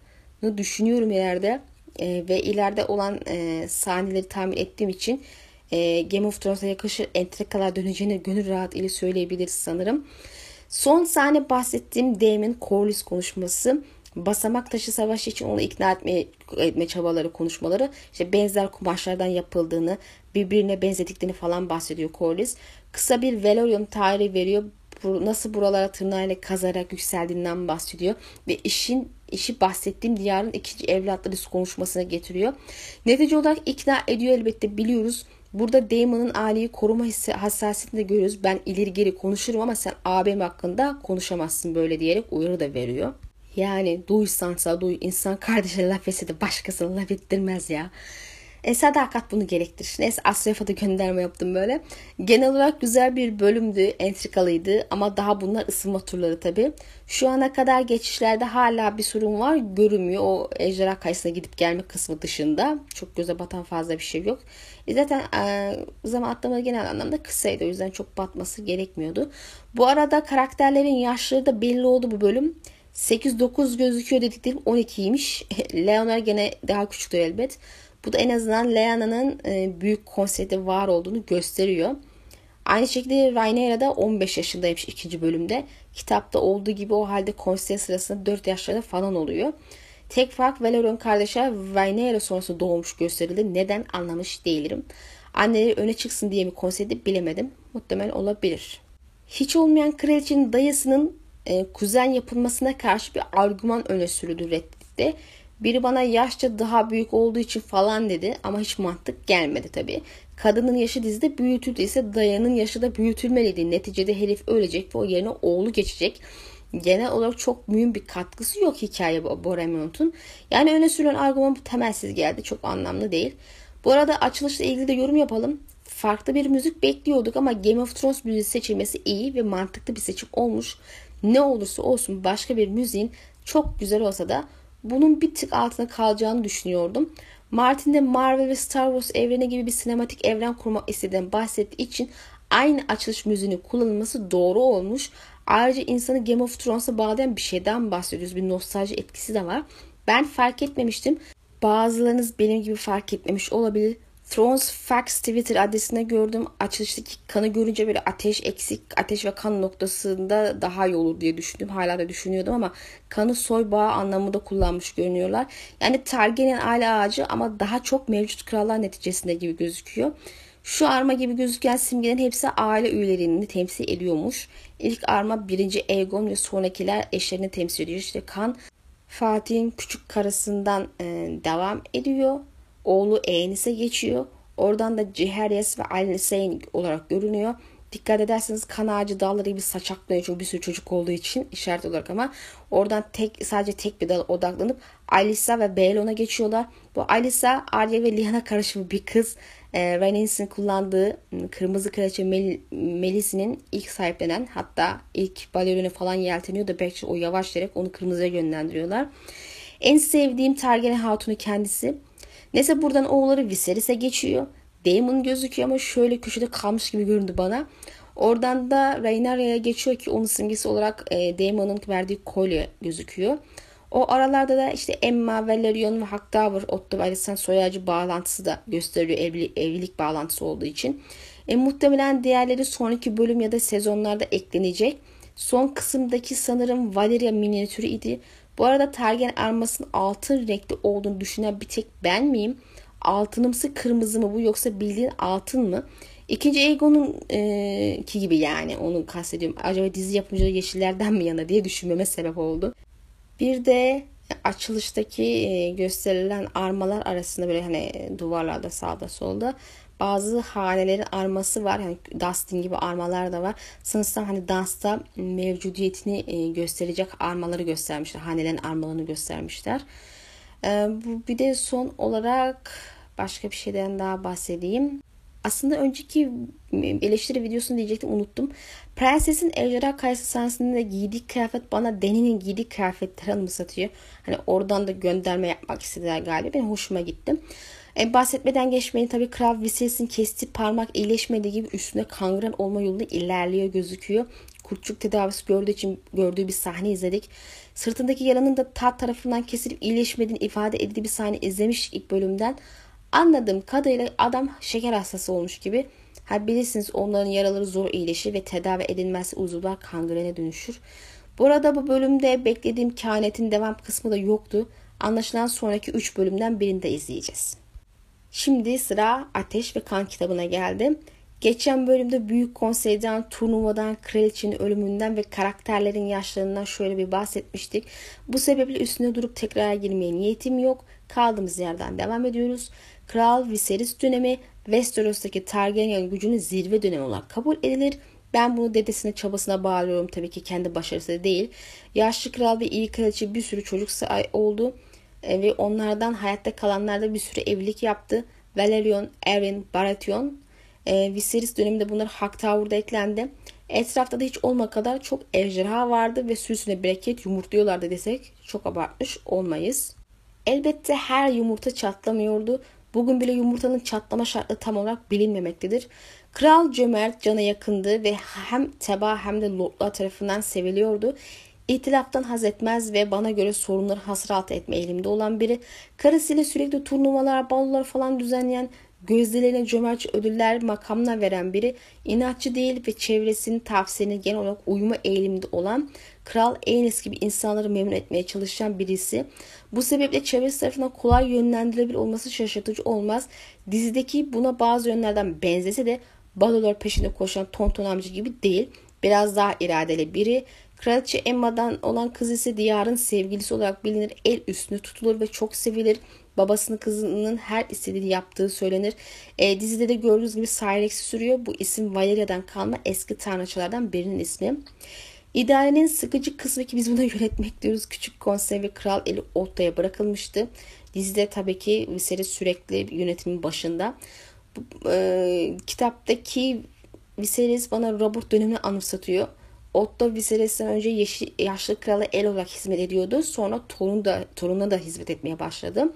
düşünüyorum ileride. E, ve ileride olan e, sahneleri tahmin ettiğim için e, Game of Thrones'a yakışır entrikalar döneceğini gönül rahat ile söyleyebiliriz sanırım. Son sahne bahsettiğim Daemon Corlys konuşması basamak taşı savaşı için onu ikna etme, etme çabaları, konuşmaları işte benzer kumaşlardan yapıldığını, birbirine benzediklerini falan bahsediyor Corlys. Kısa bir Valerion tarihi veriyor. Nasıl buralara tırnağıyla kazarak yükseldiğinden bahsediyor. Ve işin işi bahsettiğim diyarın ikinci evlatları konuşmasına getiriyor. Netice olarak ikna ediyor elbette biliyoruz. Burada Damon'ın aileyi koruma hissi, hassasiyetini de görüyoruz. Ben ileri geri konuşurum ama sen abim hakkında konuşamazsın böyle diyerek uyarı da veriyor. Yani duysansa duy insan kardeşine laf etse de başkasına laf ettirmez ya. E, sadakat bunu gerektirir. Neyse Asref'a da gönderme yaptım böyle. Genel olarak güzel bir bölümdü. Entrikalıydı ama daha bunlar ısınma turları tabi. Şu ana kadar geçişlerde hala bir sorun var. Görünmüyor. O ejderha kayısına gidip gelme kısmı dışında. Çok göze batan fazla bir şey yok. E zaten e, zaman atlama genel anlamda kısaydı. O yüzden çok batması gerekmiyordu. Bu arada karakterlerin yaşları da belli oldu bu bölüm. 8-9 gözüküyor dediklerim 12'ymiş. Leonor gene daha küçüktür elbet. Bu da en azından Leana'nın e, büyük konsepti var olduğunu gösteriyor. Aynı şekilde Rhaenyra da 15 yaşındaymış ikinci bölümde. Kitapta olduğu gibi o halde konsey sırasında 4 yaşlarında falan oluyor. Tek fark Valerion kardeşler Rhaenyra sonrası doğmuş gösterildi. Neden anlamış değilim. Anneleri öne çıksın diye mi konseyde bilemedim. Muhtemelen olabilir. Hiç olmayan kraliçenin dayısının e, kuzen yapılmasına karşı bir argüman öne sürüldü Reddit'te. Biri bana yaşça daha büyük olduğu için falan dedi ama hiç mantık gelmedi tabii. Kadının yaşı dizide büyütüldüyse dayanın yaşı da büyütülmeliydi. Neticede herif ölecek ve o yerine oğlu geçecek. Genel olarak çok mühim bir katkısı yok hikaye Boremont'un. Yani öne sürülen argüman temelsiz geldi. Çok anlamlı değil. Bu arada açılışla ilgili de yorum yapalım. Farklı bir müzik bekliyorduk ama Game of Thrones müziği seçilmesi iyi ve mantıklı bir seçim olmuş. Ne olursa olsun başka bir müziğin çok güzel olsa da bunun bir tık altına kalacağını düşünüyordum. Martin de Marvel ve Star Wars evreni gibi bir sinematik evren kurmak istediğinden bahsettiği için aynı açılış müziğini kullanılması doğru olmuş. Ayrıca insanı Game of Thrones'a bağlayan bir şeyden bahsediyoruz. Bir nostalji etkisi de var. Ben fark etmemiştim. Bazılarınız benim gibi fark etmemiş olabilir. Thrones Facts Twitter adresinde gördüm. Açılıştaki kanı görünce böyle ateş eksik, ateş ve kan noktasında daha iyi olur diye düşündüm. Hala da düşünüyordum ama kanı soy bağı anlamında kullanmış görünüyorlar. Yani Targaryen aile ağacı ama daha çok mevcut krallar neticesinde gibi gözüküyor. Şu arma gibi gözüken simgelerin hepsi aile üyelerini temsil ediyormuş. İlk arma birinci Aegon ve sonrakiler eşlerini temsil ediyor. İşte kan Fatih'in küçük karısından e, devam ediyor. Oğlu Enis'e geçiyor. Oradan da Ciheryes ve Alniseyn olarak görünüyor. Dikkat ederseniz kan ağacı dalları gibi saçaklıyor çünkü bir sürü çocuk olduğu için işaret olarak ama oradan tek sadece tek bir dal odaklanıp Alisa ve Baelon'a geçiyorlar. Bu Alisa Arya ve Lyanna karışımı bir kız. E, Rhaenys'in kullandığı ıı, kırmızı kraliçe Mel Melis'inin ilk sahiplenen hatta ilk baleronu falan yelteniyor da belki o yavaş yavaş onu kırmızıya yönlendiriyorlar. En sevdiğim Targaryen Hatun'u kendisi. Neyse buradan oğulları Viserys'e geçiyor. Daemon gözüküyor ama şöyle köşede kalmış gibi göründü bana. Oradan da Rhaenyra'ya geçiyor ki onun simgesi olarak e, Daemon'un verdiği kolye gözüküyor. O aralarda da işte Emma, Valerion ve Hightower, Otto ve Alicent soyacı bağlantısı da gösteriyor evlilik, evlilik bağlantısı olduğu için. E, muhtemelen diğerleri sonraki bölüm ya da sezonlarda eklenecek. Son kısımdaki sanırım Valeria minyatürü idi. Bu arada Targaryen armasının altın renkli olduğunu düşünen bir tek ben miyim? Altınımsı kırmızı mı bu yoksa bildiğin altın mı? İkinci Aegon'un e, ki gibi yani onu kastediyorum. Acaba dizi yapımcıları yeşillerden mi yana diye düşünmeme sebep oldu. Bir de açılıştaki gösterilen armalar arasında böyle hani duvarlarda sağda solda bazı hanelerin arması var. Yani Dustin gibi armalar da var. Sanırsam hani dansta mevcudiyetini e, gösterecek armaları göstermişler. Hanelerin armalarını göstermişler. E, bu bir de son olarak başka bir şeyden daha bahsedeyim. Aslında önceki eleştiri videosunu diyecektim unuttum. Prensesin ejderha kayısı sahnesinde giydiği kıyafet bana Deni'nin giydiği kıyafetleri anımsatıyor. Hani oradan da gönderme yapmak istediler galiba. Benim hoşuma gitti. E, bahsetmeden geçmeyin tabii Kral Viserys'in kestiği parmak iyileşmediği gibi üstüne kangren olma yolunda ilerliyor gözüküyor. Kurtçuk tedavisi gördüğü için gördüğü bir sahne izledik. Sırtındaki yaranın da tat tarafından kesilip iyileşmediğini ifade edildiği bir sahne izlemiş ilk bölümden. Anladığım kadarıyla adam şeker hastası olmuş gibi. Ha bilirsiniz onların yaraları zor iyileşir ve tedavi edilmezse uzuvlar kangrene dönüşür. Bu arada bu bölümde beklediğim kehanetin devam kısmı da yoktu. Anlaşılan sonraki 3 bölümden birinde izleyeceğiz. Şimdi sıra Ateş ve Kan kitabına geldi. Geçen bölümde Büyük Konsey'den, turnuvadan, kraliçenin ölümünden ve karakterlerin yaşlarından şöyle bir bahsetmiştik. Bu sebeple üstüne durup tekrar girmeye niyetim yok. Kaldığımız yerden devam ediyoruz. Kral Viserys dönemi Westeros'taki Targaryen gücünün zirve dönemi olarak kabul edilir. Ben bunu dedesine çabasına bağlıyorum tabii ki kendi başarısı değil. Yaşlı kral ve iyi kraliçe bir sürü çocuk oldu. E, ve onlardan hayatta kalanlar da bir sürü evlilik yaptı. Valerion, Erin, Baratheon. E, Viserys döneminde bunlar Hightower'da eklendi. Etrafta da hiç olma kadar çok ejderha vardı ve sürüsüne bereket yumurtluyorlardı desek çok abartmış olmayız. Elbette her yumurta çatlamıyordu. Bugün bile yumurtanın çatlama şartı tam olarak bilinmemektedir. Kral cömert, cana yakındı ve hem teba hem de lordlar tarafından seviliyordu. İtilaftan haz etmez ve bana göre sorunları hasrat etme eğilimde olan biri. Karısıyla sürekli turnuvalar, balolar falan düzenleyen, gözdelerine cömert ödüller, makamına veren biri. inatçı değil ve çevresinin tavsiyelerine genel olarak uyuma eğilimde olan Kral Aenys gibi insanları memnun etmeye çalışan birisi. Bu sebeple çevresi tarafından kolay yönlendirilebilir olması şaşırtıcı olmaz. Dizideki buna bazı yönlerden benzese de balolar peşinde koşan tonton amca gibi değil. Biraz daha iradeli biri. Kraliçe Emma'dan olan kız ise diyarın sevgilisi olarak bilinir. El üstüne tutulur ve çok sevilir. Babasının kızının her istediğini yaptığı söylenir. E, dizide de gördüğünüz gibi Cyrex'i sürüyor. Bu isim Valeria'dan kalma eski tanrıçalardan birinin ismi. İdarenin sıkıcı kısmı ki biz buna yönetmek diyoruz. Küçük konsey ve kral eli Otto'ya bırakılmıştı. Dizide tabii ki Viserys sürekli yönetimin başında. E, kitaptaki Viserys bana Robert dönemini anımsatıyor. Otto Viserys'ten önce yeşil, yaşlı krala el olarak hizmet ediyordu. Sonra torun da, torununa da hizmet etmeye başladı.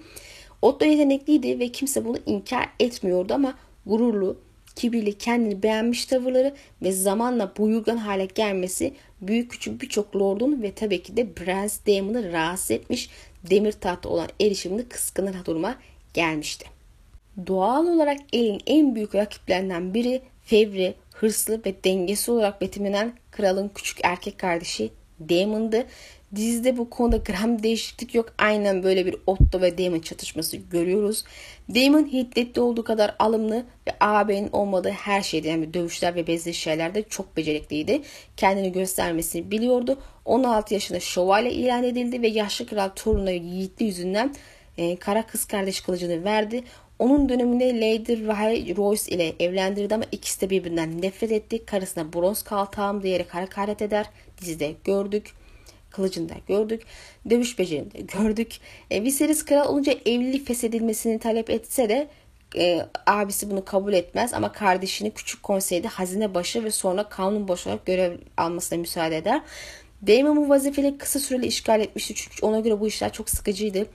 Otto yetenekliydi ve kimse bunu inkar etmiyordu ama gururlu, kibirli, kendini beğenmiş tavırları ve zamanla buyurgan hale gelmesi büyük küçük birçok lordun ve tabii ki de Prens Daemon'ı rahatsız etmiş, demir tahta olan erişimini kıskanır duruma gelmişti. Doğal olarak elin en büyük rakiplerinden biri fevri, hırslı ve dengesi olarak betimlenen kralın küçük erkek kardeşi Daemon'dı. Dizide bu konuda gram değişiklik yok. Aynen böyle bir Otto ve Daemon çatışması görüyoruz. Daemon hiddetli olduğu kadar alımlı ve ağabeyinin olmadığı her şeyde yani dövüşler ve bezli şeylerde çok becerikliydi. Kendini göstermesini biliyordu. 16 yaşında şövalye ilan edildi ve yaşlı kral torununa yiğitli yüzünden e, kara kız kardeş kılıcını verdi. Onun döneminde Lady Ray Royce ile evlendirdi ama ikisi de birbirinden nefret etti. Karısına bronz kaltağım diyerek hakaret eder. Dizide gördük. Kılıcında gördük. Dövüş becerinde gördük. E, Viserys kral olunca evlilik feshedilmesini talep etse de e, abisi bunu kabul etmez ama kardeşini küçük konseyde hazine başı ve sonra kanun başı olarak görev almasına müsaade eder. Daemon bu vazifeleri kısa süreli işgal etmişti çünkü ona göre bu işler çok sıkıcıydı.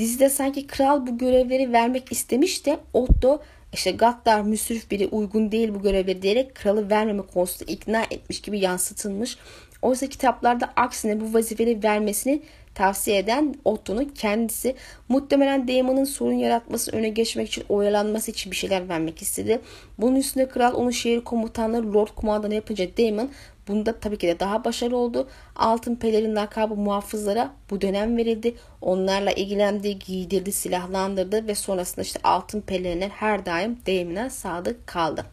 Dizide sanki kral bu görevleri vermek istemiş de Otto işte gaddar, müsrif biri uygun değil bu görevleri diyerek kralı vermeme konusunda ikna etmiş gibi yansıtılmış. Oysa kitaplarda aksine bu vazifeleri vermesini tavsiye eden Otto'nun kendisi muhtemelen Damon'ın sorun yaratması öne geçmek için oyalanması için bir şeyler vermek istedi. Bunun üstüne kral onun şehir komutanları Lord kumandanı yapınca Damon Bunda tabii ki de daha başarılı oldu. Altın pelerin lakabı muhafızlara bu dönem verildi. Onlarla ilgilendi, giydirdi, silahlandırdı ve sonrasında işte altın pelerinler her daim deyimine sadık kaldı.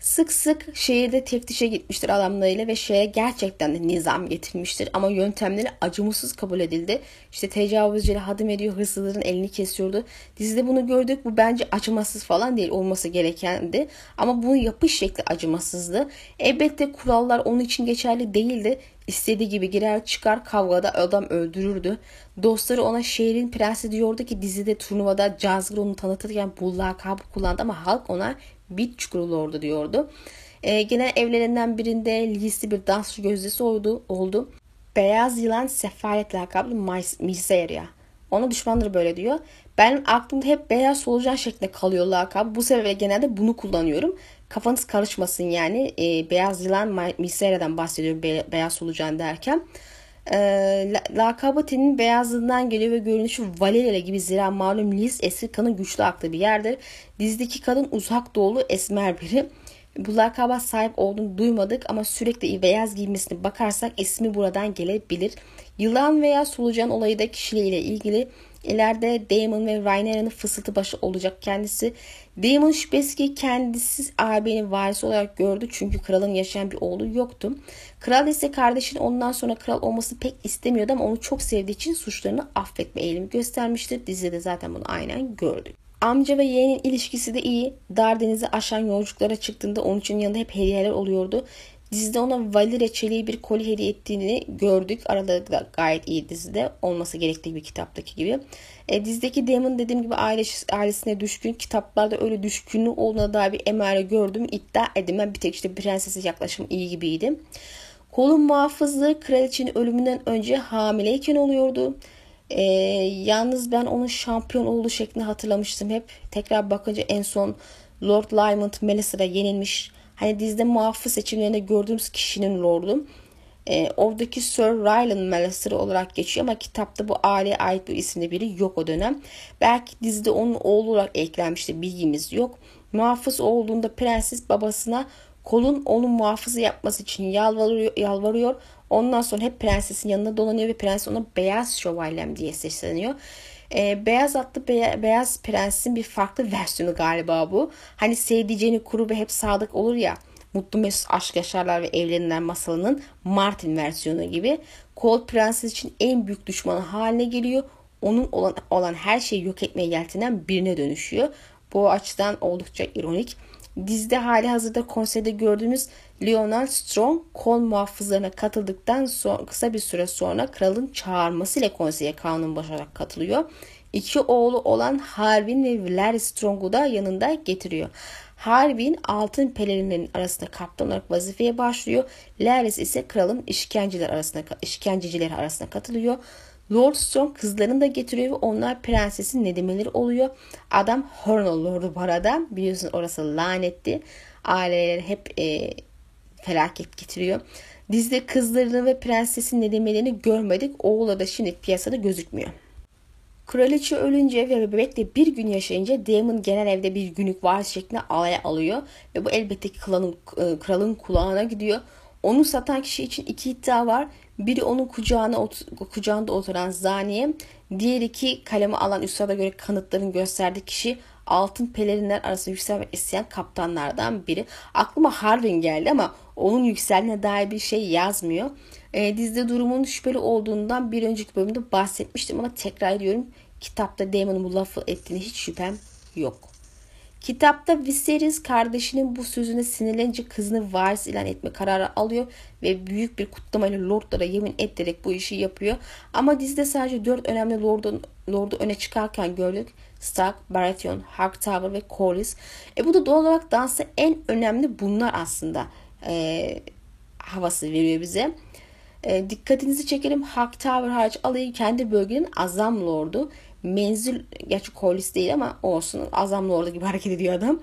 Sık sık şehirde teftişe gitmiştir adamlarıyla ve şehre gerçekten de nizam getirmiştir. Ama yöntemleri acımasız kabul edildi. İşte tecavüzcüyle hadım ediyor, hırsızların elini kesiyordu. Dizide bunu gördük. Bu bence acımasız falan değil olması gerekendi. Ama bunun yapış şekli acımasızdı. Elbette kurallar onun için geçerli değildi. İstediği gibi girer çıkar kavgada adam öldürürdü. Dostları ona şehrin prensi diyordu ki dizide turnuvada Cazgır onu tanıtırken bu lakabı kullandı ama halk ona Bit Çukuru Lord'u diyordu. E, genel evlerinden birinde lisli bir dansçı gözdesi oldu. oldu. Beyaz yılan sefalet lakablı Miseria. Ona düşmanları böyle diyor. Benim aklımda hep beyaz solucan şeklinde kalıyor lakabı. Bu sebeple genelde bunu kullanıyorum. Kafanız karışmasın yani. E, beyaz yılan Miseria'dan bahsediyorum be, beyaz solucan derken. E, lakabı tenin beyazlığından geliyor ve görünüşü Valeria gibi zira malum Lis eski kanın güçlü aktığı bir yerdir. Dizdeki kadın uzak doğulu esmer biri. Bu lakaba sahip olduğunu duymadık ama sürekli beyaz giymesine bakarsak ismi buradan gelebilir. Yılan veya solucan olayı da kişiliğiyle ilgili. İleride Damon ve Rhaenyra'nın fısıltı başı olacak kendisi. Damon şüphesiz ki kendisi ağabeyini varisi olarak gördü çünkü kralın yaşayan bir oğlu yoktu. Kral ise kardeşinin ondan sonra kral olması pek istemiyordu ama onu çok sevdiği için suçlarını affetme eğilimi göstermiştir. Dizide zaten bunu aynen gördük. Amca ve yeğenin ilişkisi de iyi. Dar denizi aşan yolculuklara çıktığında onun için yanında hep hediyeler oluyordu. Dizide ona vali reçeli bir koli hediye ettiğini gördük. Araları da gayet iyi dizide. Olması gerektiği bir kitaptaki gibi. E, dizideki Damon dediğim gibi aile, ailesine düşkün. Kitaplarda öyle düşkünlüğü olduğuna dair bir emare gördüm. İddia edemem. Bir tek işte prensese yaklaşım iyi gibiydi. Kolun muhafızlığı kraliçenin ölümünden önce hamileyken oluyordu. E, yalnız ben onun şampiyon olduğu şeklini hatırlamıştım hep. Tekrar bakınca en son Lord Lymond Melisa'da yenilmiş Hani dizide muhafız seçimlerinde gördüğümüz kişinin lordu. E, oradaki Sir Rylan Mallister olarak geçiyor ama kitapta bu aileye ait bir isimli biri yok o dönem. Belki dizide onun oğlu olarak eklenmişti bilgimiz yok. Muhafız olduğunda prenses babasına kolun onun muhafızı yapması için yalvarıyor, yalvarıyor. Ondan sonra hep prensesin yanında dolanıyor ve prens ona beyaz şövalyem diye sesleniyor. E, beyaz atlı be- Beyaz Prens'in bir farklı versiyonu galiba bu. Hani sevdiceğini kuru ve hep sadık olur ya. Mutlu Mesut aşk yaşarlar ve evlenirler masalının Martin versiyonu gibi. Cold Prenses için en büyük düşmanı haline geliyor. Onun olan, olan her şeyi yok etmeye yeltenen birine dönüşüyor. Bu açıdan oldukça ironik. Dizide hali hazırda konserde gördüğümüz Leonard Strong kol muhafızlarına katıldıktan sonra kısa bir süre sonra kralın çağırmasıyla konseye kanun başararak katılıyor. İki oğlu olan Harvin ve Larry Strong'u da yanında getiriyor. Harvin altın pelerinlerin arasında kaptan olarak vazifeye başlıyor. Larry ise kralın işkenceler arasında işkenceciler arasında katılıyor. Lord Strong kızlarını da getiriyor ve onlar prensesin nedemeleri oluyor. Adam Hornell Lord'u bu arada. Biliyorsun orası lanetti. Aileleri hep e, felaket getiriyor. Dizide kızlarını ve prensesin nedemelerini görmedik. Oğlu da şimdi piyasada gözükmüyor. Kraliçe ölünce ve bebekle bir gün yaşayınca Damon genel evde bir günlük var şeklinde alaya alıyor. Ve bu elbette ki kralın, e, kralın kulağına gidiyor. Onu satan kişi için iki iddia var. Biri onun kucağına kucağında oturan zaniye, diğer iki kalemi alan üstada göre kanıtların gösterdiği kişi altın pelerinler arasında yükselmek isteyen kaptanlardan biri. Aklıma Harvin geldi ama onun yükseldiğine dair bir şey yazmıyor. E, dizide durumun şüpheli olduğundan bir önceki bölümde bahsetmiştim ama tekrar ediyorum. Kitapta Damon'un bu lafı ettiğine hiç şüphem yok. Kitapta Viserys kardeşinin bu sözüne sinirlenince kızını varis ilan etme kararı alıyor ve büyük bir kutlamayla lordlara yemin ettirerek bu işi yapıyor. Ama dizide sadece dört önemli lordun, lordu öne çıkarken gördük. Stark, Baratheon, Hightower ve Corlys. E bu da doğal olarak dansa en önemli bunlar aslında e, havası veriyor bize. E, dikkatinizi çekelim. Hawk Tower hariç alayı kendi bölgenin Azam Lord'u. Menzil, gerçi Collis değil ama olsun Azam Lord'u gibi hareket ediyor adam.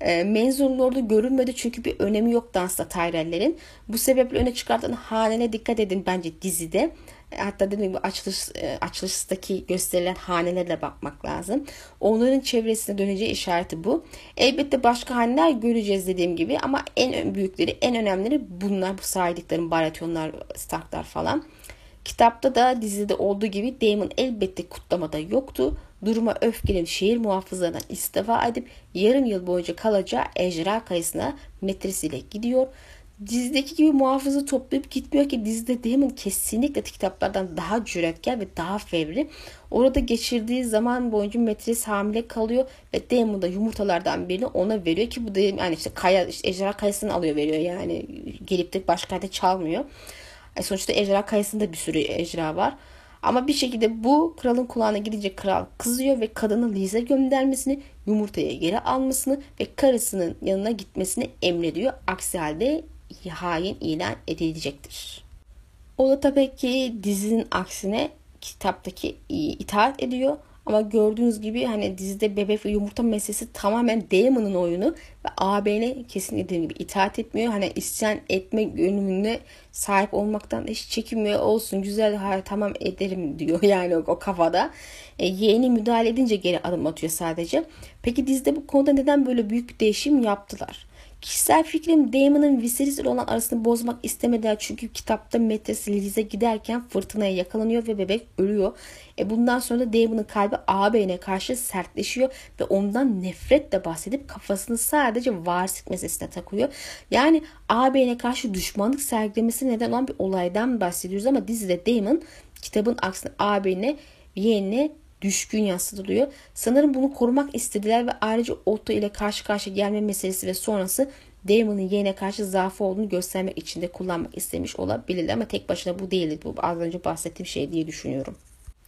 E, menzil Lord'u görünmedi çünkü bir önemi yok dansta Tyrell'lerin. Bu sebeple öne çıkartılan hanene dikkat edin bence dizide. Hatta dediğim gibi açılış, e, açılıştaki gösterilen hanelere bakmak lazım. Onların çevresine döneceği işareti bu. Elbette başka haneler göreceğiz dediğim gibi ama en büyükleri, en önemlileri bunlar. Bu saydıklarım Baratheonlar, Starklar falan. Kitapta da dizide olduğu gibi Daemon elbette kutlamada yoktu. Duruma öfkelen şehir muhafızlarından istifa edip yarım yıl boyunca kalacağı Ejra Kayısı'na metresiyle gidiyor. Dizideki gibi muhafızı toplayıp gitmiyor ki dizide Damon kesinlikle kitaplardan daha cüretkar ve daha fevri. Orada geçirdiği zaman boyunca Metris hamile kalıyor ve Damon da yumurtalardan birini ona veriyor ki bu da yani işte kaya işte ejderha kayasını alıyor veriyor yani gelip de başka yerde çalmıyor. E sonuçta ejderha kayasında bir sürü ejderha var. Ama bir şekilde bu kralın kulağına gidince kral kızıyor ve kadını Lize göndermesini, yumurtaya geri almasını ve karısının yanına gitmesini emrediyor. Aksi halde hain ilan edilecektir. O da tabii ki dizinin aksine kitaptaki itaat ediyor. Ama gördüğünüz gibi hani dizide bebek ve yumurta meselesi tamamen Damon'un oyunu ve AB'ne kesin dediğim gibi itaat etmiyor. Hani isyan etme yönümüne sahip olmaktan hiç çekinmiyor olsun güzel hayır tamam ederim diyor yani o, o kafada. E, yeğeni müdahale edince geri adım atıyor sadece. Peki dizide bu konuda neden böyle büyük bir değişim yaptılar? Kişisel fikrim Damon'ın Viserys ile olan arasını bozmak istemediler çünkü kitapta Metes Liz'e giderken fırtınaya yakalanıyor ve bebek ölüyor. E bundan sonra da Damon'ın kalbi ağabeyine karşı sertleşiyor ve ondan nefretle bahsedip kafasını sadece varislik meselesine takıyor. Yani ağabeyine karşı düşmanlık sergilemesi neden olan bir olaydan bahsediyoruz ama dizide Damon kitabın aksine ağabeyine yeğenine düşkün yansıtılıyor. Sanırım bunu korumak istediler ve ayrıca Otto ile karşı karşıya gelme meselesi ve sonrası Damon'ın yeğene karşı zaafı olduğunu göstermek için de kullanmak istemiş olabilirler ama tek başına bu değildi. Bu az önce bahsettiğim şey diye düşünüyorum.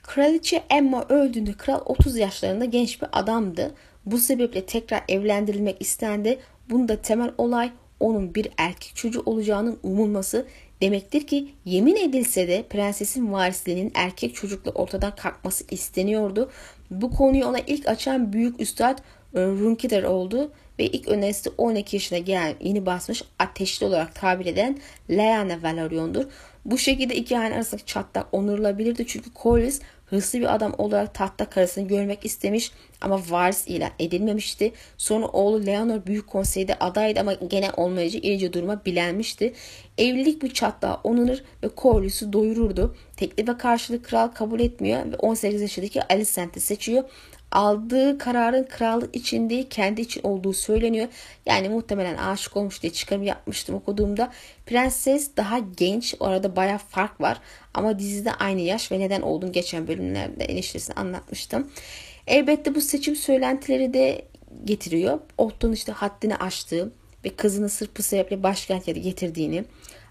Kraliçe Emma öldüğünde kral 30 yaşlarında genç bir adamdı. Bu sebeple tekrar evlendirilmek istendi. Bunda temel olay onun bir erkek çocuğu olacağının umulması Demektir ki yemin edilse de prensesin varisliğinin erkek çocukla ortadan kalkması isteniyordu. Bu konuyu ona ilk açan büyük üstad e, Runkider oldu ve ilk önerisi 12 yaşına gelen yeni basmış ateşli olarak tabir eden Lyanna Velarion'dur. Bu şekilde iki hane arasındaki çatlak onurulabilirdi çünkü Corlys hırslı bir adam olarak tahta karısını görmek istemiş ama varis ilan edilmemişti. Sonra oğlu Leonor Büyük Konsey'de adaydı ama gene olmayıcı iyice duruma bilenmişti. Evlilik bu çatlağı onunur ve Corlys'u doyururdu. Teklife karşılık kral kabul etmiyor ve 18 yaşındaki Alicent'i seçiyor aldığı kararın krallık için değil kendi için olduğu söyleniyor. Yani muhtemelen aşık olmuş diye çıkarım yapmıştım okuduğumda. Prenses daha genç. Orada baya fark var. Ama dizide aynı yaş ve neden olduğunu geçen bölümlerde eleştirisini anlatmıştım. Elbette bu seçim söylentileri de getiriyor. Otto'nun işte haddini aştığı ve kızını sırf bu sebeple başkent yeri getirdiğini,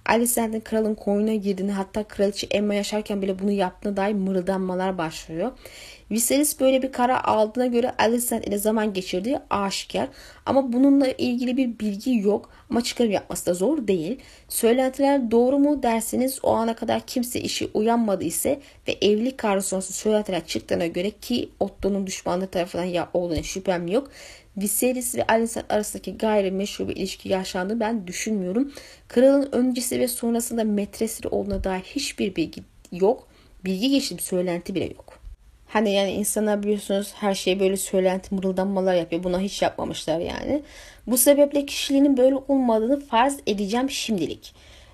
Alicent'in kralın koyuna girdiğini hatta kraliçe Emma yaşarken bile bunu yaptığına dair mırıldanmalar başlıyor. Viserys böyle bir karar aldığına göre Alicent ile zaman geçirdiği aşikar. Ama bununla ilgili bir bilgi yok. Ama çıkarım yapması da zor değil. Söylentiler doğru mu derseniz o ana kadar kimse işi uyanmadı ise ve evlilik kararı sonrası söylentiler çıktığına göre ki Otto'nun düşmanlığı tarafından ya olduğuna şüphem yok. Viserys ve Alicent arasındaki gayrimeşru bir ilişki yaşandığını ben düşünmüyorum. Kralın öncesi ve sonrasında metresleri olduğuna dair hiçbir bilgi yok. Bilgi geçtim söylenti bile yok. Hani yani insanlar biliyorsunuz her şeyi böyle söylenti mırıldanmalar yapıyor. Buna hiç yapmamışlar yani. Bu sebeple kişiliğinin böyle olmadığını farz edeceğim şimdilik.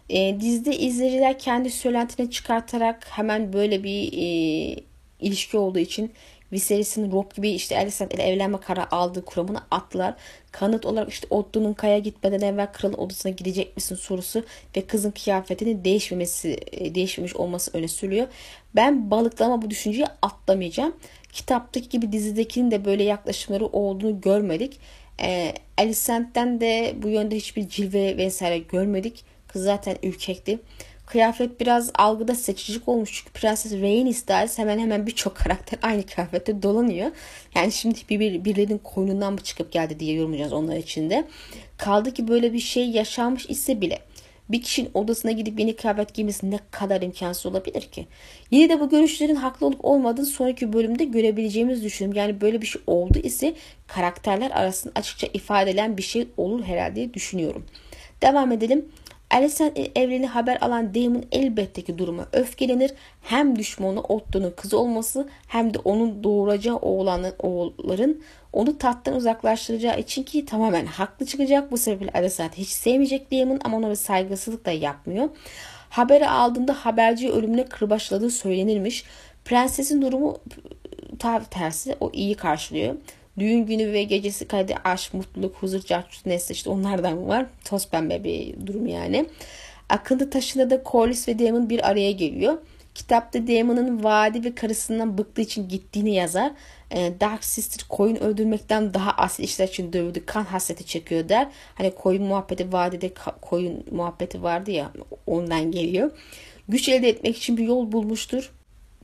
E, dizide izleyiciler kendi söylentini çıkartarak hemen böyle bir e, ilişki olduğu için Viserys'in Rob gibi işte Alicent ile evlenme kararı aldığı kuramını attılar. Kanıt olarak işte Otto'nun kaya gitmeden evvel kralın odasına gidecek misin sorusu ve kızın kıyafetinin değişmemesi, e, değişmemiş olması öne sürüyor. Ben balıklama bu düşünceyi atlamayacağım. Kitaptaki gibi dizidekinin de böyle yaklaşımları olduğunu görmedik. E, Alicent'ten de bu yönde hiçbir cilve vesaire görmedik. Kız zaten ürkekti. Kıyafet biraz algıda seçicilik olmuş çünkü Prenses Rhaenys hemen hemen birçok karakter aynı kıyafette dolanıyor. Yani şimdi bir, bir, birilerinin koynundan mı çıkıp geldi diye yorumlayacağız onlar için de. Kaldı ki böyle bir şey yaşanmış ise bile bir kişinin odasına gidip yeni kıyafet giymesi ne kadar imkansız olabilir ki? Yine de bu görüşlerin haklı olup olmadığını sonraki bölümde görebileceğimizi düşünüyorum. Yani böyle bir şey oldu ise karakterler arasında açıkça ifade edilen bir şey olur herhalde diye düşünüyorum. Devam edelim. Alicent evreni haber alan Damon elbette ki duruma öfkelenir. Hem düşmanı Otto'nun kızı olması hem de onun doğuracağı oğlanın, oğulların onu tahttan uzaklaştıracağı için ki tamamen haklı çıkacak. Bu sebeple Alicent hiç sevmeyecek Damon ama ona bir saygısızlık da yapmıyor. Haberi aldığında haberci ölümüne kırbaçladığı söylenirmiş. Prensesin durumu tabi tersi o iyi karşılıyor. Düğün günü ve gecesi kaydı aşk, mutluluk, huzur, cartçut nesli işte onlardan var. Toz pembe bir durum yani. Akıntı taşında da Corlys ve Daemon bir araya geliyor. Kitapta Daemon'un vadi ve karısından bıktığı için gittiğini yazar. E, Dark Sister koyun öldürmekten daha asil işler için dövdü. Kan hasreti çekiyor der. Hani koyun muhabbeti vadide koyun muhabbeti vardı ya ondan geliyor. Güç elde etmek için bir yol bulmuştur.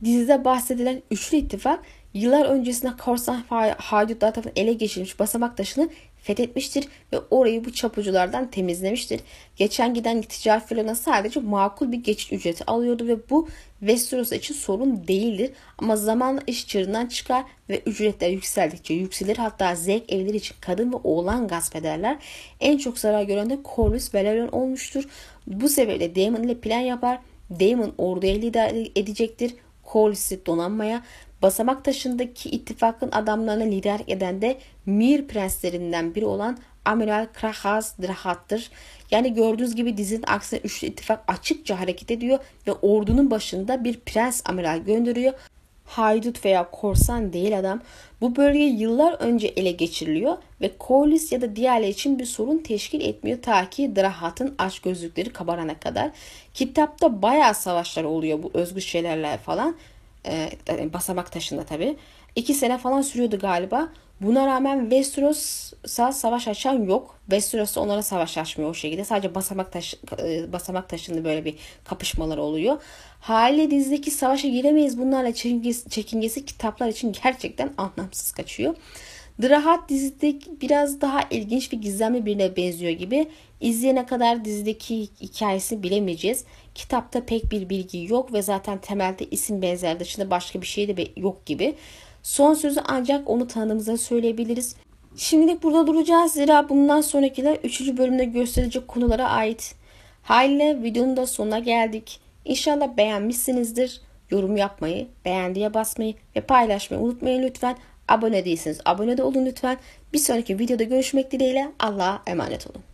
Dizide bahsedilen üçlü ittifak yıllar öncesinde korsan haydutlar tarafından ele geçirilmiş basamak taşını fethetmiştir ve orayı bu çapuculardan temizlemiştir. Geçen giden ticari filona sadece makul bir geçit ücreti alıyordu ve bu Westeros için sorun değildir. Ama zamanla iş çığırından çıkar ve ücretler yükseldikçe yükselir. Hatta zevk evleri için kadın ve oğlan gasp ederler. En çok zarar gören de Corlys Velaryon olmuştur. Bu sebeple Daemon ile plan yapar. Daemon orduya lider edecektir. Corlys'i donanmaya Basamak taşındaki ittifakın adamlarına lider eden de Mir prenslerinden biri olan Amiral Krahaz Drahat'tır. Yani gördüğünüz gibi dizinin aksine üçlü ittifak açıkça hareket ediyor ve ordunun başında bir prens amiral gönderiyor. Haydut veya korsan değil adam. Bu bölge yıllar önce ele geçiriliyor ve Corlys ya da diğerleri için bir sorun teşkil etmiyor ta ki Drahat'ın aç gözlükleri kabarana kadar. Kitapta bayağı savaşlar oluyor bu özgür şeylerle falan e, basamak taşında tabi. İki sene falan sürüyordu galiba. Buna rağmen Westeros'a savaş açan yok. Westeros onlara savaş açmıyor o şekilde. Sadece basamak taş e, basamak taşında böyle bir kapışmalar oluyor. Haliyle dizideki savaşa giremeyiz bunlarla çekingesi, çekingesi kitaplar için gerçekten anlamsız kaçıyor. Drahat dizide biraz daha ilginç ve gizemli birine benziyor gibi. İzleyene kadar dizideki hikayesini bilemeyeceğiz. Kitapta pek bir bilgi yok ve zaten temelde isim benzeri dışında başka bir şey de yok gibi. Son sözü ancak onu tanıdığımızda söyleyebiliriz. Şimdilik burada duracağız. Zira bundan sonrakiler 3. bölümde gösterilecek konulara ait. Haliyle videonun da sonuna geldik. İnşallah beğenmişsinizdir. Yorum yapmayı, beğendiye basmayı ve paylaşmayı unutmayın lütfen. Abone değilseniz abone de olun lütfen. Bir sonraki videoda görüşmek dileğiyle Allah'a emanet olun.